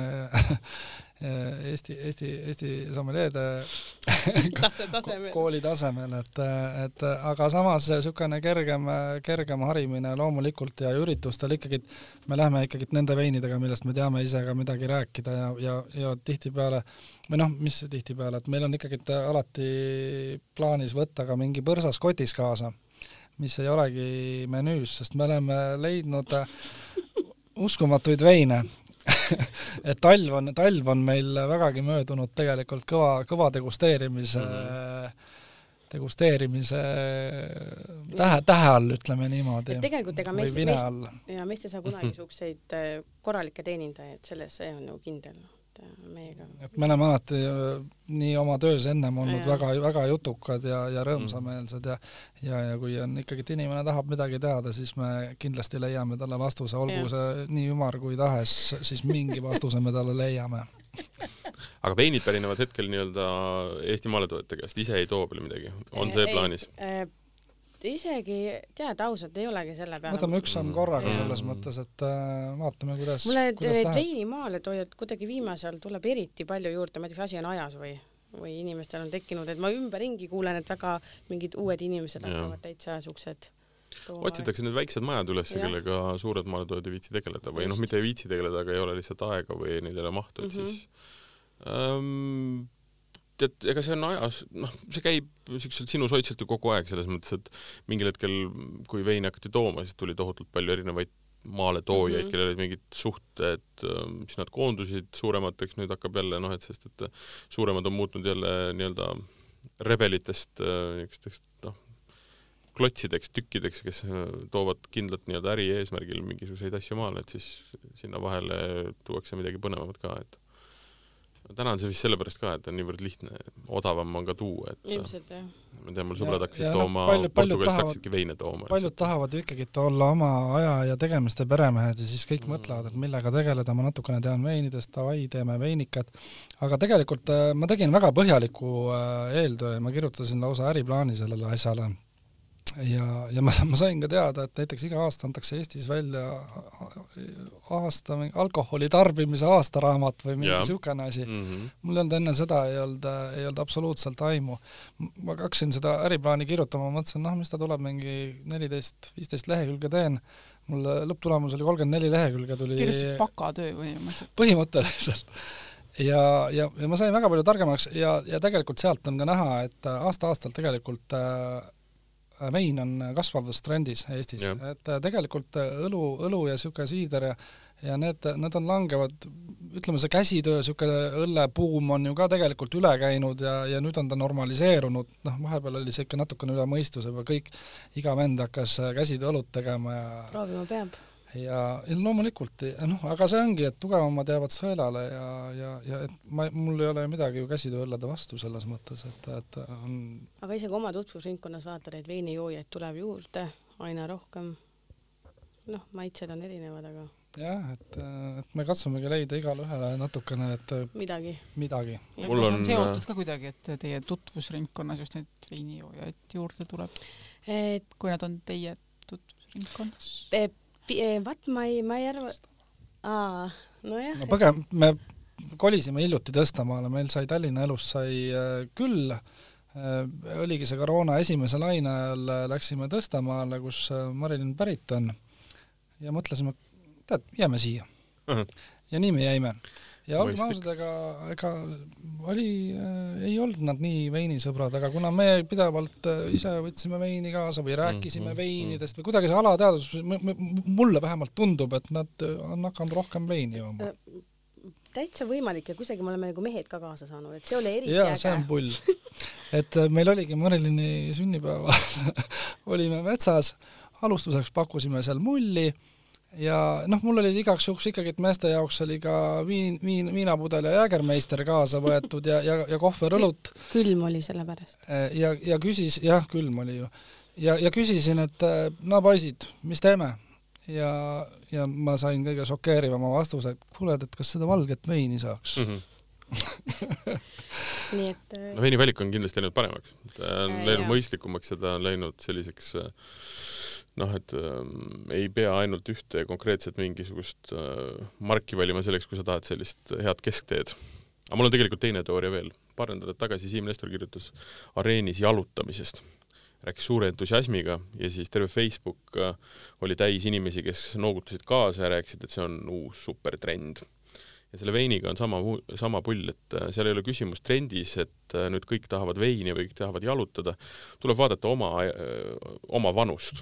(laughs) Eesti, Eesti, Eesti sommeljeede (laughs) kooli tasemel, et, et aga samas niisugune kergem, kergem harimine loomulikult ja üritustel ikkagi me lähme ikkagi nende veinidega, millest me teame ise ka midagi rääkida ja, ja, ja tihtipeale või noh, mis tihtipeale, et meil on ikkagi alati plaanis võtta ka mingi põrsas kotis kaasa mis ei olegi menüüs, sest me oleme leidnud uskumatuid veine (laughs) et talv on, talv on meil vägagi möödunud tegelikult kõva, kõva degusteerimise mm, -hmm. degusteerimise tähe, tähe all, ütleme niimoodi. tegelikult ega meist, meist, ja meist ei saa kunagi (laughs) niisuguseid äh, korralikke teenindajaid, selles see on ju kindel et meiega. et me oleme alati äh, nii oma töös ennem olnud ja. väga, väga jutukad ja, ja rõõmsameelsed ja ja, ja kui on ikkagi, et inimene tahab midagi teada, siis me kindlasti leiame talle vastuse, olgu ja. see nii ümar kui tahes, siis mingi vastuse me talle leiame aga veinid pärinevad hetkel nii-öelda Eesti maaletoojate käest, ise ei too palju midagi, on see plaanis? Isegi tead ausalt ei olegi selle peale. võtame üks samm korraga selles mõttes, et äh, vaatame, kuidas. mulle need veinimaaletoojad kuidagi viimasel tuleb eriti palju juurde, ma ei tea, kas asi on ajas või, või inimestel on tekkinud, et ma ümberringi kuulen, et väga mingid uued inimesed hakkavad täitsa siuksed otsitakse need väiksed majad üles, kellega suured maaletoojad ei viitsi tegeleda või noh, mitte ei viitsi tegeleda, aga ei ole lihtsalt aega või neil ei ole mahtu, et mm -hmm. siis ähm, tead, ega see on ajas, noh, see käib siukselt sinusoidselt ju kogu aeg, selles mõttes, et mingil hetkel, kui veini hakati tooma, siis tuli tohutult palju erinevaid maaletoojaid mm, -hmm. kellel olid mingid suhted, ähm, siis nad koondusid suuremateks, nüüd hakkab jälle noh, et sest, et suuremad on muutnud jälle nii-öelda rebelitest äh, niisugusteks noh, klotsideks, tükkideks, kes äh, toovad kindlat nii-öelda äri eesmärgil mingisuguseid asju maale, et siis sinna vahele tuuakse midagi põnevamat ka, et täna on see vist sellepärast ka, et on niivõrd lihtne, odavam on ka tuua, et ilmselt jah. ma tean, mul sõbrad hakkasid tooma no,, Portugalist hakkasidki veine tooma. paljud tahavad ju ikkagi olla oma aja ja tegemiste peremehed ja siis kõik mm. mõtlevad, et millega tegeleda, ma natukene tean veinidest, davai, teeme veinikat, aga tegelikult äh, ma tegin väga põhjaliku äh, eeltöö ja ma kirjutasin lausa äriplaani sellele asjale ja, ja ma, ma sain ka teada, et näiteks iga aasta antakse Eestis välja aasta, alkoholi tarbimise aastaraamat või mingi niisugune asi mm. -hmm. mul ei olnud enne seda, ei olnud, ei olnud absoluutselt aimu. ma hakkasin seda äriplaani kirjutama, mõtlesin, noh, mis ta tuleb, mingi neliteist, viisteist lehekülge teen, mul lõpptulemus oli kolmkümmend neli lehekülge tuli kirjutasid bakatöö või? põhimõtteliselt ja, ja, ja ma sain väga palju targemaks ja, ja tegelikult sealt on ka näha, et aasta-aastalt tegelikult äh, vein on kasvavas trendis Eestis, et tegelikult õlu, õlu ja niisugune siider ja ja need, need on langevad, ütleme see käsitöö, niisugune õllebuum on ju ka tegelikult üle käinud ja, ja nüüd on ta normaliseerunud, noh, vahepeal oli see ikka natukene üle mõistuse, juba kõik, iga vend hakkas käsitööõlut tegema ja proovima peab ja, loomulikult, noh, aga see ongi, et tugevamad jäävad sõelale ja, ja, ja et ma, mul ei ole midagi ju käsitööõllede vastu selles mõttes, et, et on aga isegi oma tutvusringkonnas vaata, neid veinijoojaid tuleb juurde aina rohkem. noh, maitsed on erinevad, aga jah, et, et me katsumegi leida igale ühele natukene, et midagi, midagi. mul on seotud ka kuidagi, et teie tutvusringkonnas just neid veinijoojaid juurde tuleb et kui nad on teie tutvusringkonnas? Vaat ma ei, ma ei arva, aa, nojah. no põge-, me kolisime hiljuti Tõstamaale, meil sai Tallinna elust sai äh, küll äh, oligi see koroona esimese laine ajal, läksime Tõstamaale, kus Marilyn pärit on, ja mõtlesime, tead, jääme siia uh. -huh. ja nii me jäime. Ja olgem ausad, ega, ega oli äh,, ei olnud nad nii veinisõbrad, aga kuna me pidevalt äh, ise võtsime veini kaasa või rääkisime mm -hmm. veinidest või kuidagi see alateadvus, mulle vähemalt tundub, et nad on hakanud rohkem veini jooma täitsa võimalik ja kusagil me oleme nagu mehed ka kaasa saanud, et see oli eriti jaa, see on pull. et meil oligi Marilyni sünnipäeval (laughs) olime metsas, alustuseks pakkusime seal mulli ja noh, mul olid igaks juhuks ikkagi, et meeste jaoks oli ka viin, viin, viinapudel ja Jägermeister kaasa võetud ja, ja, ja kohver õlut. külm oli sellepärast. Äh, ja, ja küsis, jah, külm oli ju. ja, ja küsisin, et äh, no poisid, mis teeme? ja, ja ma sain kõige šokeerivama vastuse, et kuule, et kas seda valget veini saaks mm? -hmm (laughs) nii et äh, no veini valik on kindlasti läinud paremaks, ta on läinud mõistlikumaks ja ta on läinud selliseks äh, noh, et äh, ei pea ainult ühte konkreetset mingisugust äh, marki valima selleks, kui sa tahad sellist head keskteed. aga mul on tegelikult teine teooria veel. paar nädalat tagasi Siim Nestor kirjutas areenis jalutamisest, rääkis suure entusiasmiga ja siis terve Facebook äh, oli täis inimesi, kes noogutasid kaasa ja rääkisid, et see on uus supertrend ja selle veiniga on sama, sama pull, et äh, seal ei ole küsimus trendis, et äh, nüüd kõik tahavad veini või kõik tahavad jalutada, tuleb vaadata oma, äh, oma vanust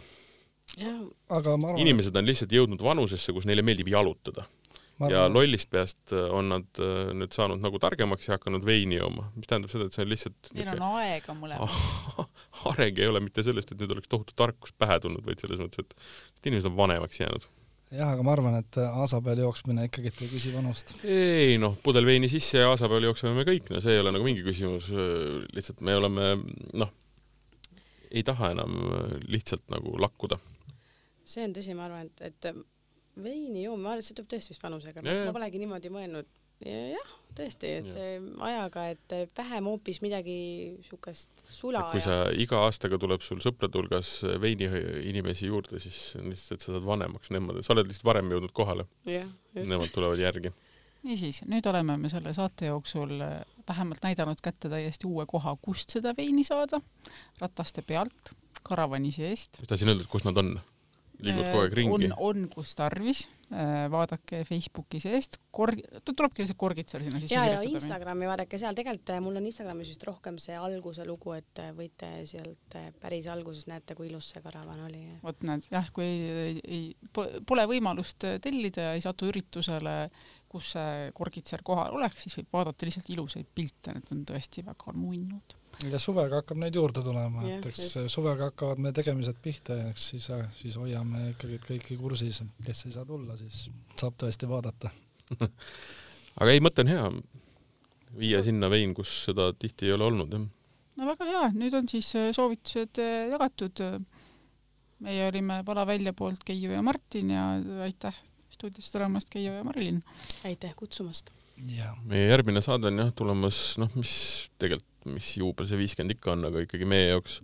aga ma arvan inimesed on lihtsalt jõudnud vanusesse, kus neile meeldib jalutada. ja lollist peast äh, on nad äh, nüüd saanud nagu targemaks ja hakanud veini jooma, mis tähendab seda, et see on lihtsalt Neil on aega mõlemal. (laughs) Areng ei ole mitte sellest, et nüüd oleks tohutu tarkus pähe tulnud, vaid selles mõttes, et, et inimesed on vanemaks jäänud. Jah, aga ma arvan, et aasa peal jooksmine ikkagi ei küsi vanust. ei noh, pudel veini sisse ja aasa peal jookseme me kõik, no see ei ole nagu mingi küsimus, lihtsalt me oleme noh, ei taha enam lihtsalt nagu lakkuda see on tõsi, ma arvan, et, et veini joomine, ma arvan, et see tuleb tõesti vist vanusega, ma polegi niimoodi mõelnud. jah, tõesti, et ja. ajaga, et vähem hoopis midagi siukest sula. kui ja... sa iga aastaga tuleb sul sõprade hulgas veini inimesi juurde, siis lihtsalt sa saad vanemaks, nemad, sa oled lihtsalt varem jõudnud kohale. Nemad tulevad järgi. niisiis, nüüd oleme me selle saate jooksul vähemalt näidanud kätte täiesti uue koha, kust seda veini saada, rataste pealt, karavani seest. mis tahtsin öelda, et kus nad on? Liigud kogu aeg ringi? on, on kus tarvis, äh, vaadake Facebooki seest, korg-, tulebki lihtsalt korgid seal sinna sisse ja, ja Instagrami vaadake seal, tegelikult äh, mul on Instagramis vist rohkem see alguse lugu, et äh, võite sealt päris alguses näete, kui ilus see karavan oli. vot näed, jah, kui ei, ei, pole võimalust tellida ja ei satu üritusele, kus see korgid seal kohal oleks, siis võib vaadata lihtsalt ilusaid pilte, need on tõesti väga nunnud ja suvega hakkab neid juurde tulema, et eks just. suvega hakkavad meie tegemised pihta ja eks siis, siis hoiame ikkagi kõiki kursis, kes ei saa tulla, siis saab tõesti vaadata (laughs) aga ei, mõte on hea, viia sinna vein, kus seda tihti ei ole olnud, jah. no väga hea, nüüd on siis äh, soovitused äh, jagatud. meie olime Vala välja poolt Keiu ja Martin ja aitäh stuudios tulemast, Keiu ja Marilyn. aitäh kutsumast. meie järgmine saade on jah tulemas, noh, mis tegelikult mis juubel see viiskümmend ikka on, aga ikkagi meie jaoks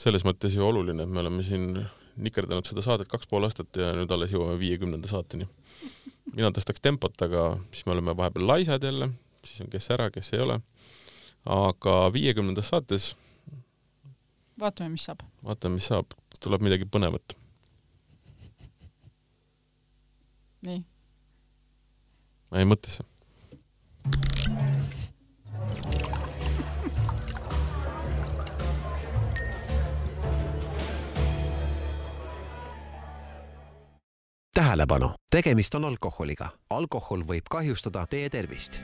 selles mõttes ju oluline, et me oleme siin nikerdanud seda saadet kaks pool aastat ja nüüd alles jõuame viiekümnenda saateni. mina tõstaks tempot, aga siis me oleme vahepeal laisad jälle, siis on kes ära, kes ei ole. aga viiekümnendas saates vaatame, mis saab. vaatame, mis saab, tuleb midagi põnevat. nii. ma jäin mõttesse. Tähelepanu, tegemist on alkoholiga. alkohol võib kahjustada teie tervist.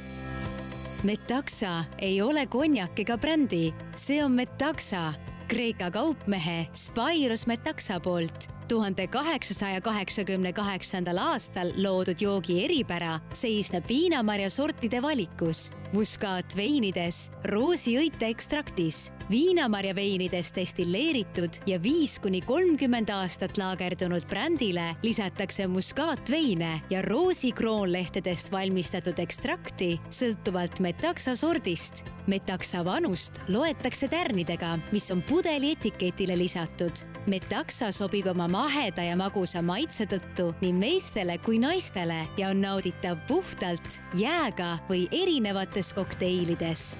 Metaxa ei ole konjak ega brändi, see on Metaxa, Kreeka kaupmehe Spyros Metaxa poolt. tuhande kaheksasaja kaheksakümne kaheksandal aastal loodud joogi eripära seisneb viinamarja sortide valikus, muskaatveinides, roosiõite ekstraktis, viinamarja veinides destilleeritud ja viis kuni kolmkümmend aastat laagerdunud brändile lisatakse muskaatveine ja roosikroonlehtedest valmistatud ekstrakti sõltuvalt metaksa sordist. metaksa vanust loetakse tärnidega, mis on pudeli etiketile lisatud. metaksa sobib oma maheda ja magusa maitse tõttu nii meestele kui naistele ja on nauditav puhtalt, jääga või erinevates kokteilides